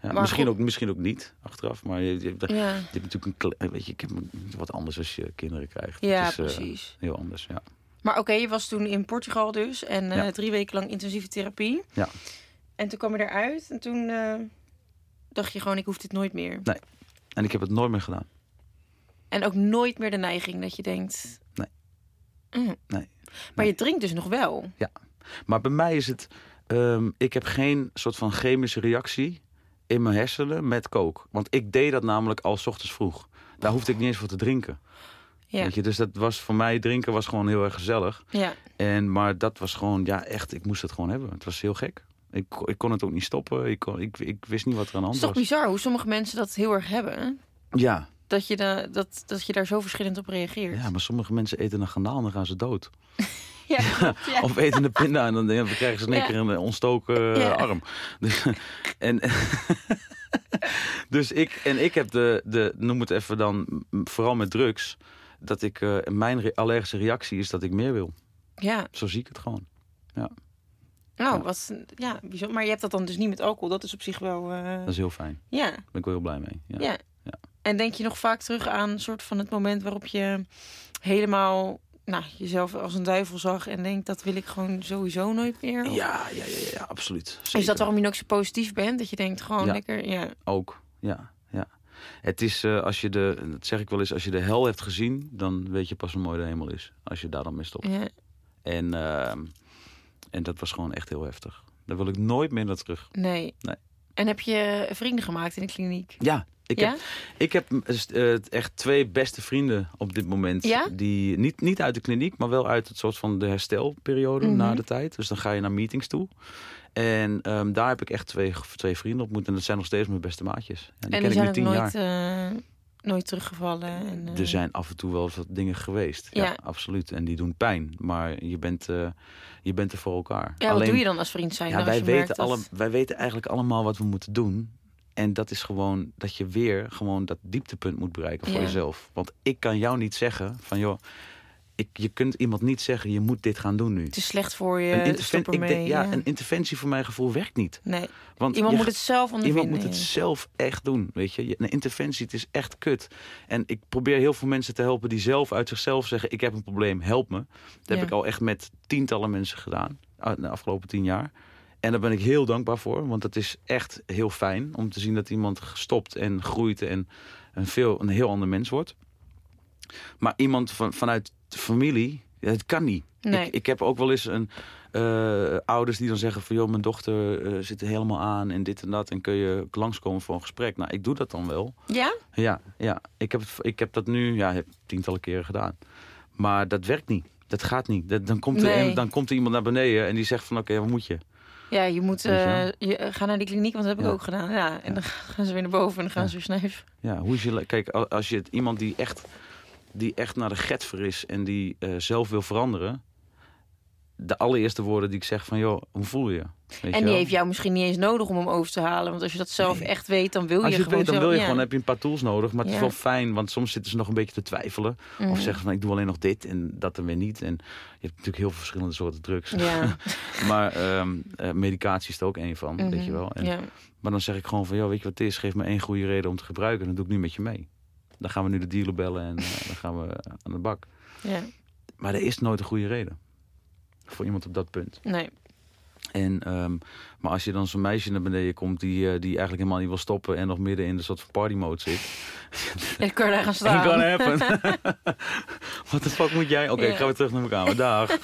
Ja, misschien, goed. ook, misschien ook niet, achteraf. Maar je, je, ja. hebt natuurlijk een... kle- Weet je, ik heb wat anders als je kinderen krijgt. Ja, is, eh, precies. heel anders, ja. Maar oké, je was toen in Portugal dus. En eh, Ja. drie weken lang intensieve therapie. Ja. En toen kwam je eruit. En toen eh, dacht je gewoon, ik hoef dit nooit meer. En ik heb het nooit meer gedaan. En ook nooit meer de neiging dat je denkt... Nee. Mm. Nee. Maar Nee. je drinkt dus nog wel. Maar bij mij is het... ehm, ik heb geen soort van chemische reactie in mijn hersenen met kook. Want ik deed dat namelijk al 's ochtends vroeg. Daar hoefde ik niet eens voor te drinken. Ja. Weet je? Dus dat was voor mij, drinken was gewoon heel erg gezellig. Ja. En, maar dat was gewoon, ja echt, ik moest het gewoon hebben. Het was heel gek. Ik, kon- ik kon het ook niet stoppen. Ik, kon, ik, ik wist niet wat er aan de Het is hand toch was. bizar hoe sommige mensen dat heel erg hebben. Ja, Dat je, da, dat, dat je daar zo verschillend op reageert. ja, maar sommige mensen eten een garnaal en dan gaan ze dood. Ja, klopt, ja. Of eten een pinda en dan dan krijgen ze in één keer een eh, ontstoken eh, arm. Dus, en, dus ik, en ik heb de, de, noem het even dan, vooral met drugs, dat ik, eh, mijn re- allergische reactie is dat ik meer wil. ja. Zo zie ik het gewoon. Nou, Ja. wat, ja, bijzonder. Maar je hebt dat dan dus niet met alcohol. Dat is op zich wel... Dat is heel fijn. ja, Daar ben ik wel heel blij mee. Ja. ja. Ja. En denk je nog vaak terug aan een soort van het moment waarop je helemaal nou, jezelf als een duivel zag en denkt dat wil ik gewoon sowieso nooit meer? Of Ja, ja, ja, ja, absoluut. Is dat waarom je ook zo positief bent? Dat je denkt gewoon Ja. lekker, ja. Ook, ja, ja. Het is, eh, als je de, dat zeg ik wel eens, als je de hel hebt gezien, dan weet je pas hoe mooi de hemel is. Als je daar dan mee stopt. Ja. En, ehm, en dat was gewoon echt heel heftig. Daar wil ik nooit meer naar terug. Nee. Nee. En heb je vrienden gemaakt in de kliniek? Ja, ik ja? heb, ik heb eh, echt twee beste vrienden op dit moment. Ja? Die niet, niet uit de kliniek, maar wel uit het soort van de herstelperiode Mhm. na de tijd. Dus dan ga je naar meetings toe. En ehm, daar heb ik echt twee, twee vrienden ontmoet. En dat zijn nog steeds mijn beste maatjes. Ja, die en ken die ik nu tien nooit, jaar. eh, nooit teruggevallen. En, eh, Er zijn af en toe wel wat dingen geweest. Ja, Ja. absoluut. En die doen pijn. Maar je bent, eh, je bent er voor elkaar. Ja, wat doe je dan als vriend zijn? Ja, wij, weten dat- alle, wij weten eigenlijk allemaal wat we moeten doen. En dat is gewoon dat je weer gewoon dat dieptepunt moet bereiken voor Ja. jezelf. Want ik kan jou niet zeggen van joh, ik, je kunt iemand niet zeggen je moet dit gaan doen nu. Het is slecht voor je, Een, denk, ja, ja. een interventie voor mijn gevoel werkt niet. Nee, Want iemand je moet het zelf ondervinden. Iemand moet het zelf echt doen, weet je. Een interventie, het is echt kut. En ik probeer heel veel mensen te helpen die zelf uit zichzelf zeggen... ik heb een probleem, help me. Dat heb ik al echt met tientallen mensen gedaan uh, de afgelopen tien jaar. En daar ben ik heel dankbaar voor. Want het is echt heel fijn om te zien dat iemand stopt en groeit... en een, veel, een heel ander mens wordt. Maar iemand van, vanuit de familie, het kan niet. Nee. Ik, ik heb ook wel eens een, eh, ouders die dan zeggen van... joh, mijn dochter eh, zit er helemaal aan en dit en dat... en kun je langskomen voor een gesprek. Nou, ik doe dat dan wel. Ja? Ja, ja. Ik, heb het, ik heb dat nu ja, heb tientallen keren gedaan. Maar dat werkt niet. Dat gaat niet. Dat, dan, komt er, Nee. een- dan komt er iemand naar beneden en die zegt van... oké, wat moet je? Ja, je moet je eh, je, ga naar die kliniek, want dat heb ik ook gedaan. Ja, en dan gaan ze weer naar boven en dan gaan ze weer snuiven. Ja, hoe is je... Kijk, als je het, iemand die echt, die echt naar de getver is... en die eh, zelf wil veranderen... de allereerste woorden die ik zeg van... joh, hoe voel je? Weet En die wel? heeft jou misschien niet eens nodig om hem over te halen. Want als je dat zelf Nee. echt weet, dan wil je, Als je het gewoon weet, dan wil je ja. gewoon, heb je een paar tools nodig. Maar het is wel fijn, want soms zitten ze nog een beetje te twijfelen. Mhm. Of zeggen van, ik doe alleen nog dit en dat dan weer niet. En je hebt natuurlijk heel veel verschillende soorten drugs. Ja. maar ehm, eh, medicatie is er ook één van, weet je Mhm. wel. En, ja. Maar dan zeg ik gewoon van, joh, weet je wat het is? Geef me één goede reden om te gebruiken. Dan doe ik nu met je mee. Dan gaan we nu de dealer bellen en eh, dan gaan we aan de bak. ja, Maar er is nooit een goede reden. Voor iemand op dat punt. nee. En, ehm, maar als je dan zo'n meisje naar beneden komt die, eh, die eigenlijk helemaal niet wil stoppen en nog midden in de soort van party mode zit. Dan kan daar gaan staan. gonna happen. What the fuck moet jij? Oké, ik ga weer terug naar mijn kamer. Dag.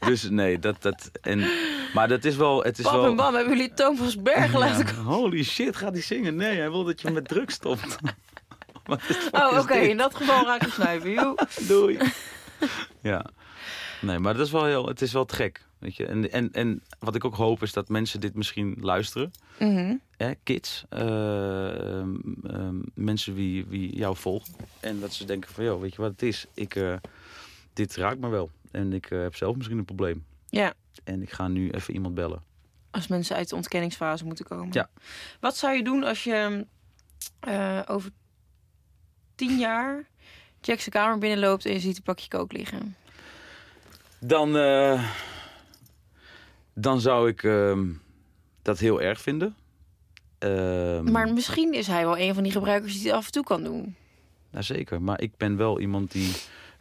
dus nee, dat, dat, en, maar dat is wel, het is Bam wel... en bam, hebben jullie Thomas Berg Ja, laten komen? holy shit, gaat hij zingen? Nee, hij wil dat je met drugs stopt. Wat de Oh, oké, in dat geval raak ik snuiven. Doei. ja. Nee, maar dat is wel heel, het is wel te gek. Weet je? En, en, en wat ik ook hoop is dat mensen dit misschien luisteren. Mhm. Hè, kids, eh, ehm, ehm, mensen wie, wie jou volgen. En dat ze denken van, joh, weet je wat het is? Ik, eh, dit raakt me wel. En ik eh, heb zelf misschien een probleem. Ja, En ik ga nu even iemand bellen. als mensen uit de ontkenningsfase moeten komen. Ja. Wat zou je doen als je eh, over tien jaar Jack's kamer binnenloopt en je ziet een pakje kook liggen? Dan, eh, dan zou ik ehm, dat heel erg vinden. Ehm, Maar misschien is hij wel een van die gebruikers die het af en toe kan doen. nou, zeker. Maar ik ben wel iemand die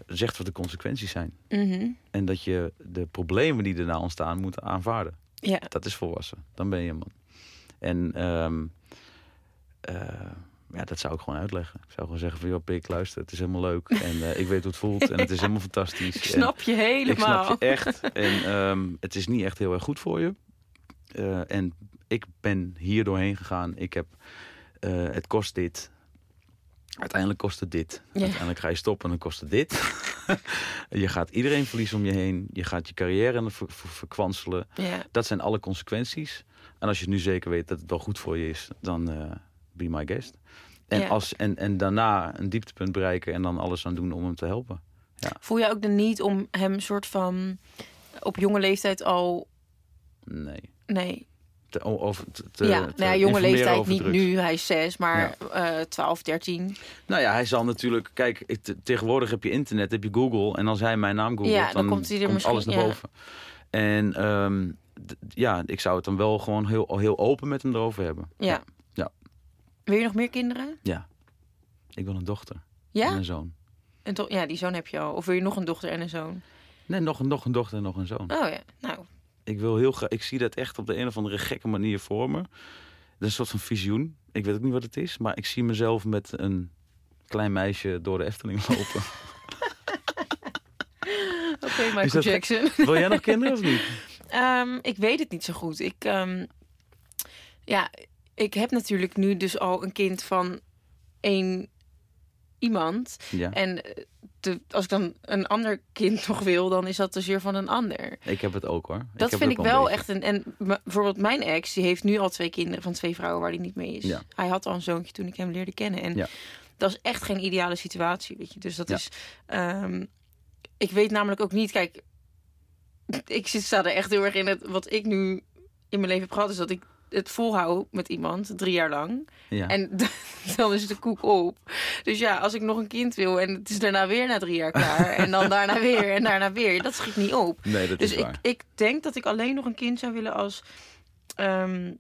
zegt wat de consequenties zijn. Mhm. En dat je de problemen die daarna ontstaan moet aanvaarden. Ja, Dat is volwassen. Dan ben je een man. En ehm, eh, ja, dat zou ik gewoon uitleggen. Ik zou gewoon zeggen van, joh, pik, luister, het is helemaal leuk. En eh, ik weet hoe het voelt en het is helemaal fantastisch. ik snap je helemaal. ik snap je echt. En ehm, het is niet echt heel erg goed voor je. Eh, en ik ben hier doorheen gegaan. Ik heb, eh, het kost dit. Uiteindelijk kost het dit. Ja. Uiteindelijk ga je stoppen en dan kost het dit. je gaat iedereen verliezen om je heen. Je gaat je carrière ver- ver- verkwanselen. Ja, Dat zijn alle consequenties. En als je nu zeker weet dat het wel goed voor je is, dan be my guest. En, Ja. als, en, en daarna een dieptepunt bereiken en dan alles aan doen om hem te helpen. voel je ook de niet om hem soort van op jonge leeftijd al... Nee. Nee, Te, over, te, te- ja, te nou ja, jonge leeftijd, niet nu, hij is zes, maar eh 12, 13. Nou ja, hij zal natuurlijk... Kijk, ik- tegenwoordig heb je internet, heb je Google. En als hij mijn naam googelt, Ja, dan dan, komt hij er misschien- alles naar ja. boven. En ehm, ja, ik zou het dan wel gewoon heel, heel open met hem erover hebben. Ja. Wil je nog meer kinderen? Ja. Ik wil een dochter en Ja? een zoon. En toch, ja, die zoon heb je al. Of wil je nog een dochter en een zoon? Nee, nog, een- nog een dochter en nog een zoon. Oh ja, nou. Ik wil heel graag... Ik zie dat echt op de een of andere gekke manier voor me. Dat is een soort van visioen. Ik weet ook niet wat het is, maar ik zie mezelf met een klein meisje door de Efteling lopen. Oké, Michael dat- Jackson. Wil jij nog kinderen of niet? Ehm, ik weet het niet zo goed. Ik, ehm, ja, ik heb natuurlijk nu dus al een kind van één iemand. Ja, En eh, de, als ik dan een ander kind nog wil, dan is dat dus weer van een ander. ik heb het ook hoor. Dat vind ik wel echt een. En bijvoorbeeld mijn ex, die heeft nu al twee kinderen van twee vrouwen waar hij niet mee is. Ja. Hij had al een zoontje toen ik hem leerde kennen. En Ja. dat is echt geen ideale situatie, weet je. Dus dat is. ehm, ik weet namelijk ook niet, kijk, ik zit sta er echt heel erg in het wat ik nu in mijn leven heb gehad, is dat ik het volhoud met iemand drie jaar lang. Ja. En dan is de koek op. Dus ja, als ik nog een kind wil en het is daarna weer na drie jaar klaar. en dan daarna weer en daarna weer. Dat schiet niet op. nee, dat Dus is ik, waar. ik denk dat ik alleen nog een kind zou willen als. ehm,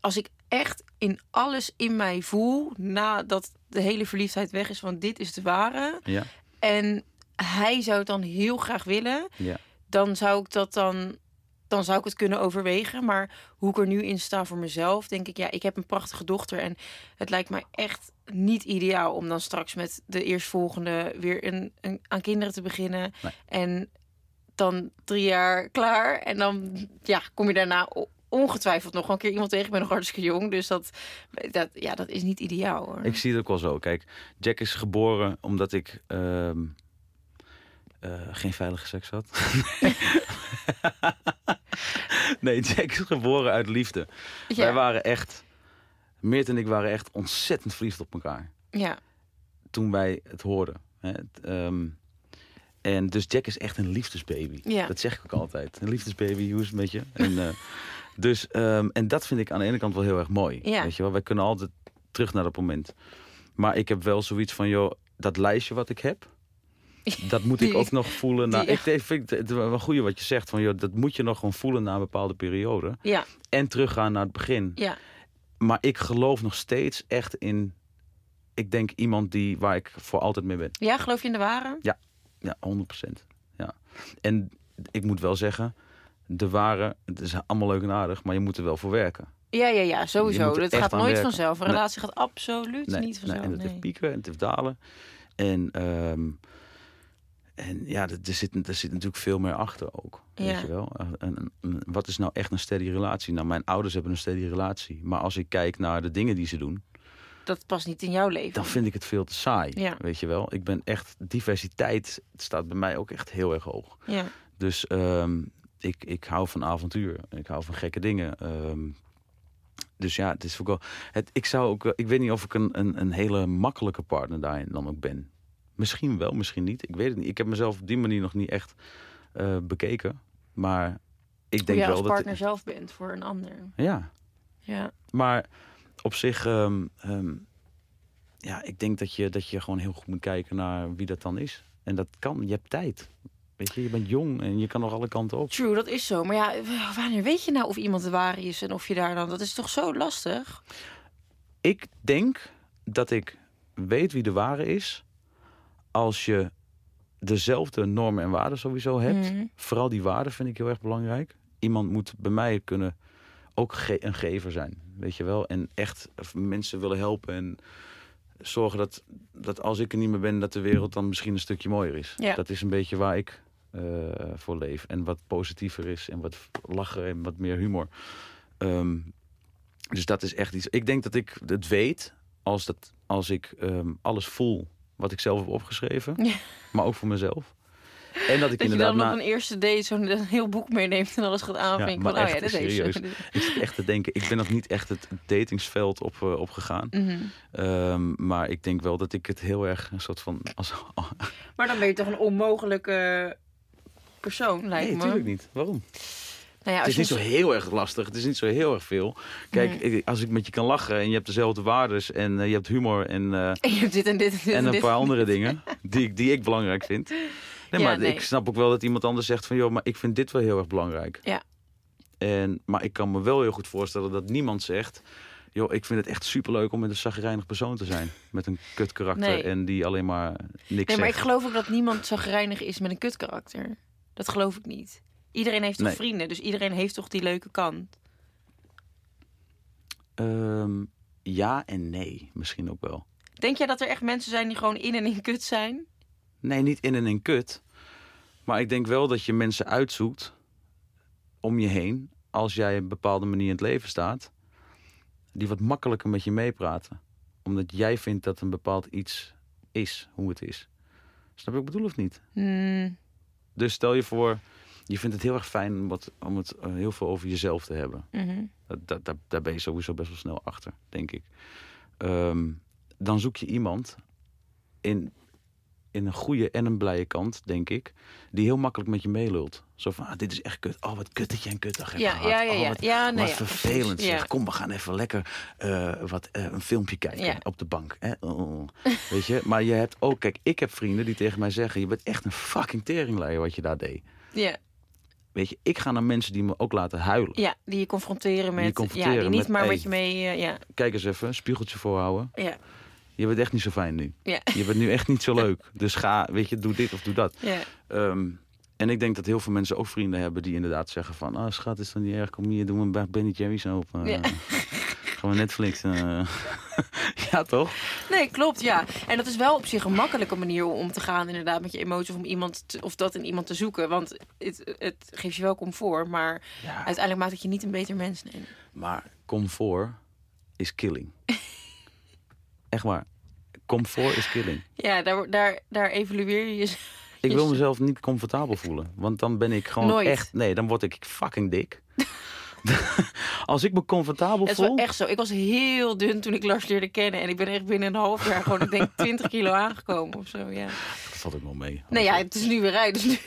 als ik echt in alles in mij voel. nadat de hele verliefdheid weg is. van dit is de ware. Ja, En hij zou het dan heel graag willen. ja. dan zou ik dat dan. Dan zou ik het kunnen overwegen. Maar hoe ik er nu in sta voor mezelf, denk ik, ja, ik heb een prachtige dochter. En het lijkt mij echt niet ideaal om dan straks met de eerstvolgende weer een, een, aan kinderen te beginnen. Nee. En dan drie jaar klaar. En dan ja, kom je daarna ongetwijfeld nog wel een keer iemand tegen. Ik ben nog hartstikke jong. Dus dat, dat, ja, dat is niet ideaal hoor. Ik zie het ook wel zo. Kijk, Jack is geboren omdat ik ehm, eh, geen veilige seks had. nee, Jack is geboren uit liefde. ja, Wij waren echt, Meert en ik waren echt ontzettend verliefd op elkaar. ja, Toen wij het hoorden. Hè. Het, ehm, en dus Jack is echt een liefdesbaby. Ja. Dat zeg ik ook altijd. Een liefdesbaby, hoe is het met je? En, eh, dus, ehm, en dat vind ik aan de ene kant wel heel erg mooi. Ja. Weet je wel? Wij kunnen altijd terug naar dat moment. Maar ik heb wel zoiets van, joh, dat lijstje wat ik heb... Dat moet ik ook nog voelen. Nou, die- ik vind het wel een goede wat je zegt. Van, joh, dat moet je nog gewoon voelen na een bepaalde periode. ja, En teruggaan naar het begin. ja. Maar ik geloof nog steeds echt in... Ik denk iemand die, waar ik voor altijd mee ben. Ja, geloof je in de ware? Ja, 100%. Ja. En ik moet wel zeggen... De ware, het is allemaal leuk en aardig, maar je moet er wel voor werken. Ja, ja, ja, sowieso. Het gaat nooit werken. vanzelf. Een Nee. relatie gaat absoluut Nee, niet nee, vanzelf. en het nee. heeft pieken en het heeft dalen. En, ehm, en ja, er er zit, er zit natuurlijk veel meer achter ook. Weet Ja. je wel? En, en- wat is nou echt een steady relatie? Nou, mijn ouders hebben een steady relatie. Maar als ik kijk naar de dingen die ze doen, Dat past niet in jouw leven. dan vind ik het veel te saai. Ja. Weet je wel? Ik ben echt, diversiteit staat bij mij ook echt heel erg hoog. Ja. Dus ehm, ik, ik hou van avontuur. Ik hou van gekke dingen. Ehm, dus ja, het is ook wel. Het, ik zou ook. Ik weet niet of ik een, een, een hele makkelijke partner daarin dan ook ben. Misschien wel, misschien niet. Ik weet het niet. Ik heb mezelf op die manier nog niet echt eh, bekeken. Maar ik denk wel als dat. partner zelf bent voor een ander. Ja, Ja. maar op zich. ehm, ehm, ja, ik denk dat je, dat je gewoon heel goed moet kijken naar wie dat dan is. En dat kan. Je hebt tijd. Weet je, je bent jong en je kan nog alle kanten op. True, dat is zo. Maar ja, wanneer weet je nou of iemand de ware is en of je daar dan... Dat is toch zo lastig? Ik denk dat ik weet wie de ware is als je dezelfde normen en waarden sowieso hebt. Mhm. Vooral die waarden vind ik heel erg belangrijk. Iemand moet bij mij kunnen ook ge- een gever zijn, weet je wel. En echt mensen willen helpen en zorgen dat, dat als ik er niet meer ben, dat de wereld dan misschien een stukje mooier is. Ja. Dat is een beetje waar ik eh, voor leef. En wat positiever is en wat lachen en wat meer humor. Ehm, dus dat is echt iets. Ik denk dat ik het weet als, dat, als ik ehm, alles voel wat ik zelf heb opgeschreven. Ja. Maar ook voor mezelf. En dat ik Dat je inderdaad dan na... op een eerste date zo'n heel boek meeneemt en alles gaat aanvinken. maar van, oh ja, echt, heeft ze. serieus. Ik zit echt te denken, ik ben nog niet echt het datingsveld op, eh, opgegaan. Mhm. Ehm, maar ik denk wel dat ik het heel erg een soort van... Als... Maar dan ben je toch een onmogelijke persoon, lijkt nee, me. natuurlijk niet. Waarom? Nou ja, Het is niet zo heel erg lastig. Het is niet zo heel erg veel. Kijk, Nee. als ik met je kan lachen en je hebt dezelfde waardes en eh, je hebt humor en, eh, En je hebt dit en dit en dit en een dit. paar andere dingen die, ik- die ik belangrijk vind. Nee, Ja, maar nee. ik snap ook wel dat iemand anders zegt van, joh, maar ik vind dit wel heel erg belangrijk. Ja. En, maar ik kan me wel heel goed voorstellen dat niemand zegt, joh, ik vind het echt superleuk om met een zagrijnig persoon te zijn. Met een kut karakter Nee. en die alleen maar niks Nee, maar ik geloof ook dat niemand zo gereinig is met een kutkarakter. Dat geloof ik niet. Iedereen heeft toch Nee. vrienden, dus iedereen heeft toch die leuke kant. Ehm, ja en nee, misschien ook wel. Denk jij dat er echt mensen zijn die gewoon in en in kut zijn? Nee, niet in en in kut. Maar ik denk wel dat je mensen uitzoekt om je heen. Als jij een bepaalde manier in het leven staat. Die wat makkelijker met je meepraten. Omdat jij vindt dat een bepaald iets is hoe het is. Snap je wat ik bedoel of niet? Hmm, Dus stel je voor, je vindt het heel erg fijn om, wat, om het eh, heel veel over jezelf te hebben. mhm. Dat, dat, dat- daar ben je sowieso best wel snel achter, denk ik. Ehm, dan zoek je iemand in, in een goede en een blije kant, denk ik, die heel makkelijk met je meelult. Zo van, ah, dit is echt kut. Oh, wat kut dat jij een kutdag hebt Ja, gehad. ja, ja, Oh, ja. wat, ja, nee, wat vervelend Ja. zeg. Kom, we gaan even lekker eh, wat, eh, een filmpje kijken Ja. op de bank. Hè? Oh, weet je? Maar je hebt ook, kijk, ik heb vrienden die tegen mij zeggen, je bent echt een fucking teringleier wat je daar deed. Ja, Weet je, ik ga naar mensen die me ook laten huilen. ja, die je confronteren met... confronteren ja, die niet met, maar hey. met je mee... eh, ja, Kijk eens even, spiegeltje voorhouden. ja, Je bent echt niet zo fijn nu. ja, Je bent nu echt niet zo leuk. Dus ga, weet je, doe dit of doe dat. ja. Ehm, en ik denk dat heel veel mensen ook vrienden hebben die inderdaad zeggen van... Ah, schat, is dan niet erg, kom hier, doen we een Benny Jerry's op. Ja. We Netflix... eh. ja, toch? Nee, klopt, ja. En dat is wel op zich een makkelijke manier om te gaan inderdaad met je emoties... of, om iemand te- of dat in iemand te zoeken. Want het, het geeft je wel comfort, maar Ja. uiteindelijk maakt het je niet een beter mens. Nee. Maar comfort is killing. Echt waar. Comfort is killing. Ja, daar, daar, daar evalueer je je... Ik wil mezelf niet comfortabel voelen. Want dan ben ik gewoon Nooit. echt... Nee, dan word ik fucking dik. Als ik me comfortabel Het is wel voel... echt zo. Ik was heel dun toen ik Lars leerde kennen. En ik ben echt binnen een half jaar gewoon, ik denk, 20 kilo aangekomen of zo. Ja. Dat valt ook wel mee. Nee, ja, het is nu weer rijden. Dus nu...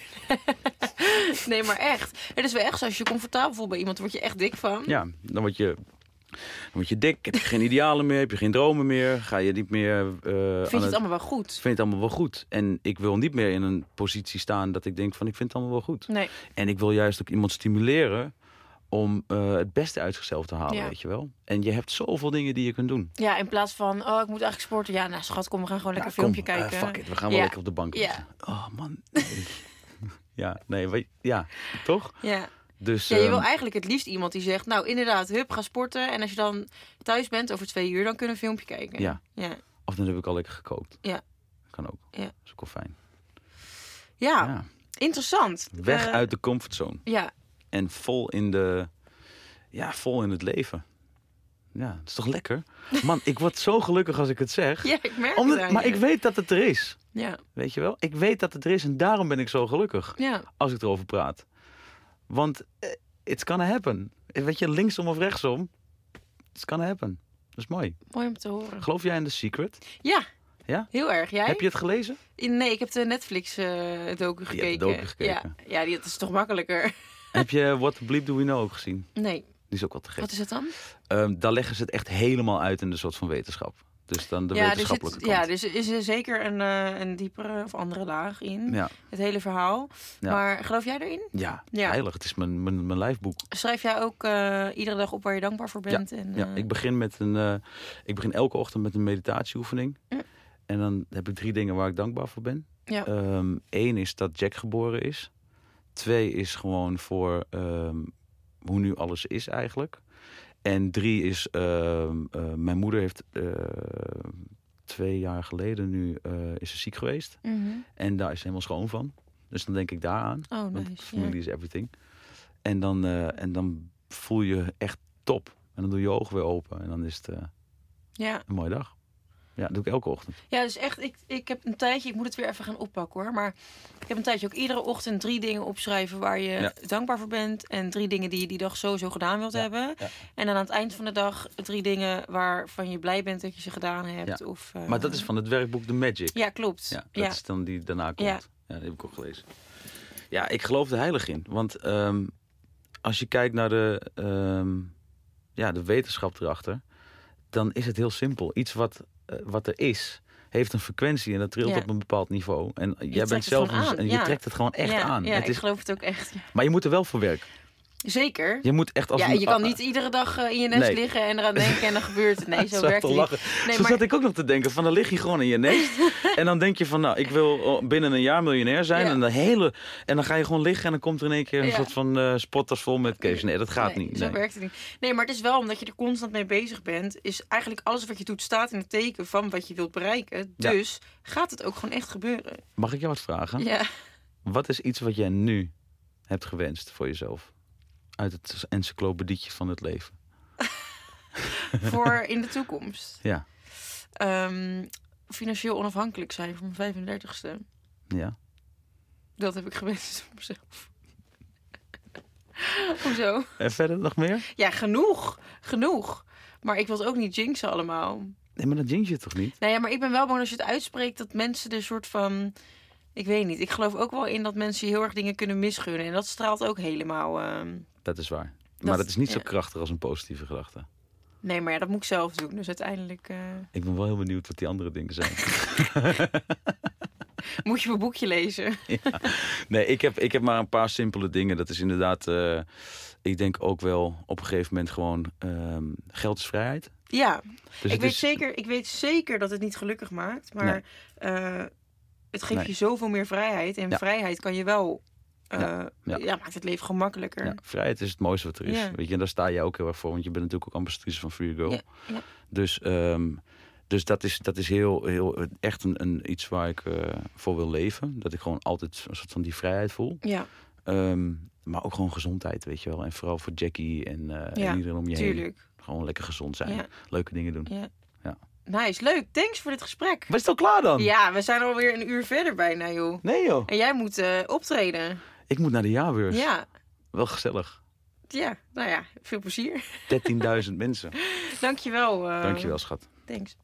nee, maar echt. Het is wel echt zo. Als je je comfortabel voelt bij iemand, word je echt dik van. Ja, dan word je, dan word je dik, heb je geen idealen meer, heb je geen dromen meer, ga je niet meer... eh, Vind je aan het allemaal wel goed? vind je het allemaal wel goed. En ik wil niet meer in een positie staan dat ik denk van ik vind het allemaal wel goed. Nee. En ik wil juist ook iemand stimuleren om eh, het beste uit zichzelf te halen, Ja. weet je wel. En je hebt zoveel dingen die je kunt doen. Ja, in plaats van, oh, ik moet eigenlijk sporten. Ja, nou schat, kom, we gaan gewoon lekker een filmpje eh, kijken. fuck it, we gaan wel lekker op de bank Ja. zitten. Oh man, ja, nee, ja, toch? Ja. Dus, ja, je wil ehm, eigenlijk het liefst iemand die zegt, nou inderdaad, hup, ga sporten. En als je dan thuis bent over twee uur, dan kunnen we een filmpje kijken. Ja. Ja. Of dan heb ik al lekker gekookt. Ja. Kan ook. Ja. Dat is ook wel fijn. Ja, Ja. interessant. Weg Eh, uit de comfortzone. Ja, En vol in de... Ja, vol in het leven. Ja, dat is toch lekker? Man, ik word zo gelukkig als ik het zeg. ja, ik merk Omdat, het maar ik weet dat het er is. Ja, Weet je wel? Ik weet dat het er is en daarom ben ik zo gelukkig ja, als ik erover praat. Want eh, it's gonna happen. Eh, Weet je, linksom of rechtsom, it's gonna happen. Dat is mooi. mooi om te horen. Geloof jij in The Secret? Ja, Ja? heel erg. Jij? Heb je het gelezen? Nee, ik heb de Netflix eh docu de gekeken. docu gekeken. Ja, ja die, dat is toch makkelijker? Heb je What the Bleep Do We Know ook gezien? Nee, Die is ook wel te gek. wat is het dan? Ehm, daar leggen ze het echt helemaal uit in de soort van wetenschap. Dus dan de ja, wetenschappelijke zit, ja, kant. dus is er zeker een, eh, een diepere of andere laag in. Ja, Het hele verhaal. Ja. Maar geloof jij erin? ja, Ja. heilig. Het is mijn, mijn, mijn lijfboek. Schrijf jij ook eh, iedere dag op waar je dankbaar voor bent? en, Ja, eh, ik begin, met een, ik begin elke ochtend met een meditatieoefening. Ja. En dan heb ik drie dingen waar ik dankbaar voor ben. Ja. Eén is dat Jack geboren is. Twee is gewoon voor ehm, hoe nu alles is eigenlijk. En drie is, ehm, eh, mijn moeder heeft eh, twee jaar geleden nu eh, is ze ziek geweest. Mhm. En daar is ze helemaal schoon van. Dus dan denk ik daaraan. Oh, nice. familie is everything. En dan, en dan voel je echt top. En dan doe je je ogen weer open. En dan is het Ja. een mooie dag. Ja, dat doe ik elke ochtend. ja, dus echt, ik, ik heb een tijdje, ik moet het weer even gaan oppakken hoor. Maar ik heb een tijdje ook iedere ochtend drie dingen opschrijven waar je Ja. dankbaar voor bent. En drie dingen die je die dag sowieso gedaan wilt Ja, hebben. ja. En dan aan het eind van de dag drie dingen waarvan je blij bent dat je ze gedaan hebt. Ja. Of, eh, Maar dat is van het werkboek The Magic. Ja, klopt. Ja, dat ja. is dan die daarna komt. Ja. Ja. die heb ik ook gelezen. Ja, ik geloof er heilig in. Want ehm, als je kijkt naar de, ehm, ja, de wetenschap erachter... dan is het heel simpel. Iets wat, wat er is, heeft een frequentie en dat trilt Ja. op een bepaald niveau. En jij bent zelf en je trekt het gewoon echt ja, aan. Ja, het ik is, geloof het ook echt. Maar je moet er wel voor werken. Zeker. Je moet echt als Ja, een- je kan ah, niet iedere dag eh, in je nest Nee. liggen en eraan denken en dan gebeurt het. Nee, zo werkt het niet. Nee, Zo maar, zat ik ook nog te denken, van dan lig je gewoon in je nest. en dan denk je van, nou, ik wil oh, binnen een jaar miljonair zijn. Ja. En, de hele, en dan ga je gewoon liggen en dan komt er in één keer een Ja. soort van eh spotters vol met cash. Nee, dat gaat nee, niet. Zo werkt het niet. Nee, maar het is wel omdat je er constant mee bezig bent. Is eigenlijk alles wat je doet staat in het teken van wat je wilt bereiken. Dus gaat het ook gewoon echt gebeuren. Mag ik jou wat vragen? Ja. Wat is iets wat jij nu hebt gewenst voor jezelf? Uit het encyclopedietje van het leven. Voor in de toekomst. Ja. Ehm, financieel onafhankelijk zijn voor mijn 35ste. Ja. Dat heb ik gewenst voor mezelf. Hoezo? En verder nog meer? Ja, genoeg. Genoeg. Maar ik wil het ook niet jinxen allemaal. Nee, maar dat jinx je toch niet? Nou ja, maar ik ben wel bang als je het uitspreekt dat mensen er soort van. Ik weet niet. Ik geloof ook wel in dat mensen heel erg dingen kunnen misgunnen. En dat straalt ook helemaal. ehm, Dat is waar. Dat- maar dat is niet zo krachtig als een positieve gedachte. Nee, maar ja, dat moet ik zelf doen. Dus uiteindelijk eh, Ik ben wel heel benieuwd wat die andere dingen zijn. moet je mijn boekje lezen. Nee, ik heb, ik heb maar een paar simpele dingen. Dat is inderdaad, eh, ik denk ook wel op een gegeven moment gewoon, ehm, geld is vrijheid. Ja, Dus ik, weet is, zeker, ik weet zeker dat het niet gelukkig maakt. Maar Nee. eh, het geeft Nee. je zoveel meer vrijheid. En Ja. vrijheid kan je wel. Eh, Ja. ja. Ja. maakt het leven gemakkelijker. ja, vrijheid is het mooiste wat er is. Ja. Weet je, en daar sta je ook heel erg voor, want je bent natuurlijk ook ambassadrice van Free Girl. Ja, ja. Dus, ehm, dus dat is, dat is heel, heel, echt een, een, iets waar ik eh, voor wil leven. Dat ik gewoon altijd een soort van die vrijheid voel. Ja, Ehm, maar ook gewoon gezondheid, weet je wel. En vooral voor Jackie en, Ja, en iedereen om je heen. Gewoon lekker gezond zijn. Ja. Leuke dingen doen. Ja. Ja. Nice, leuk. Thanks voor dit gesprek. Is het al klaar dan? Ja, we zijn alweer een uur verder bijna, joh. Nee joh. En jij moet eh, optreden. Ik moet naar de jaarbeurs. Ja. Wel gezellig. Ja, nou ja, veel plezier. 13.000 mensen. Dankjewel. eh, Dankjewel schat. Thanks.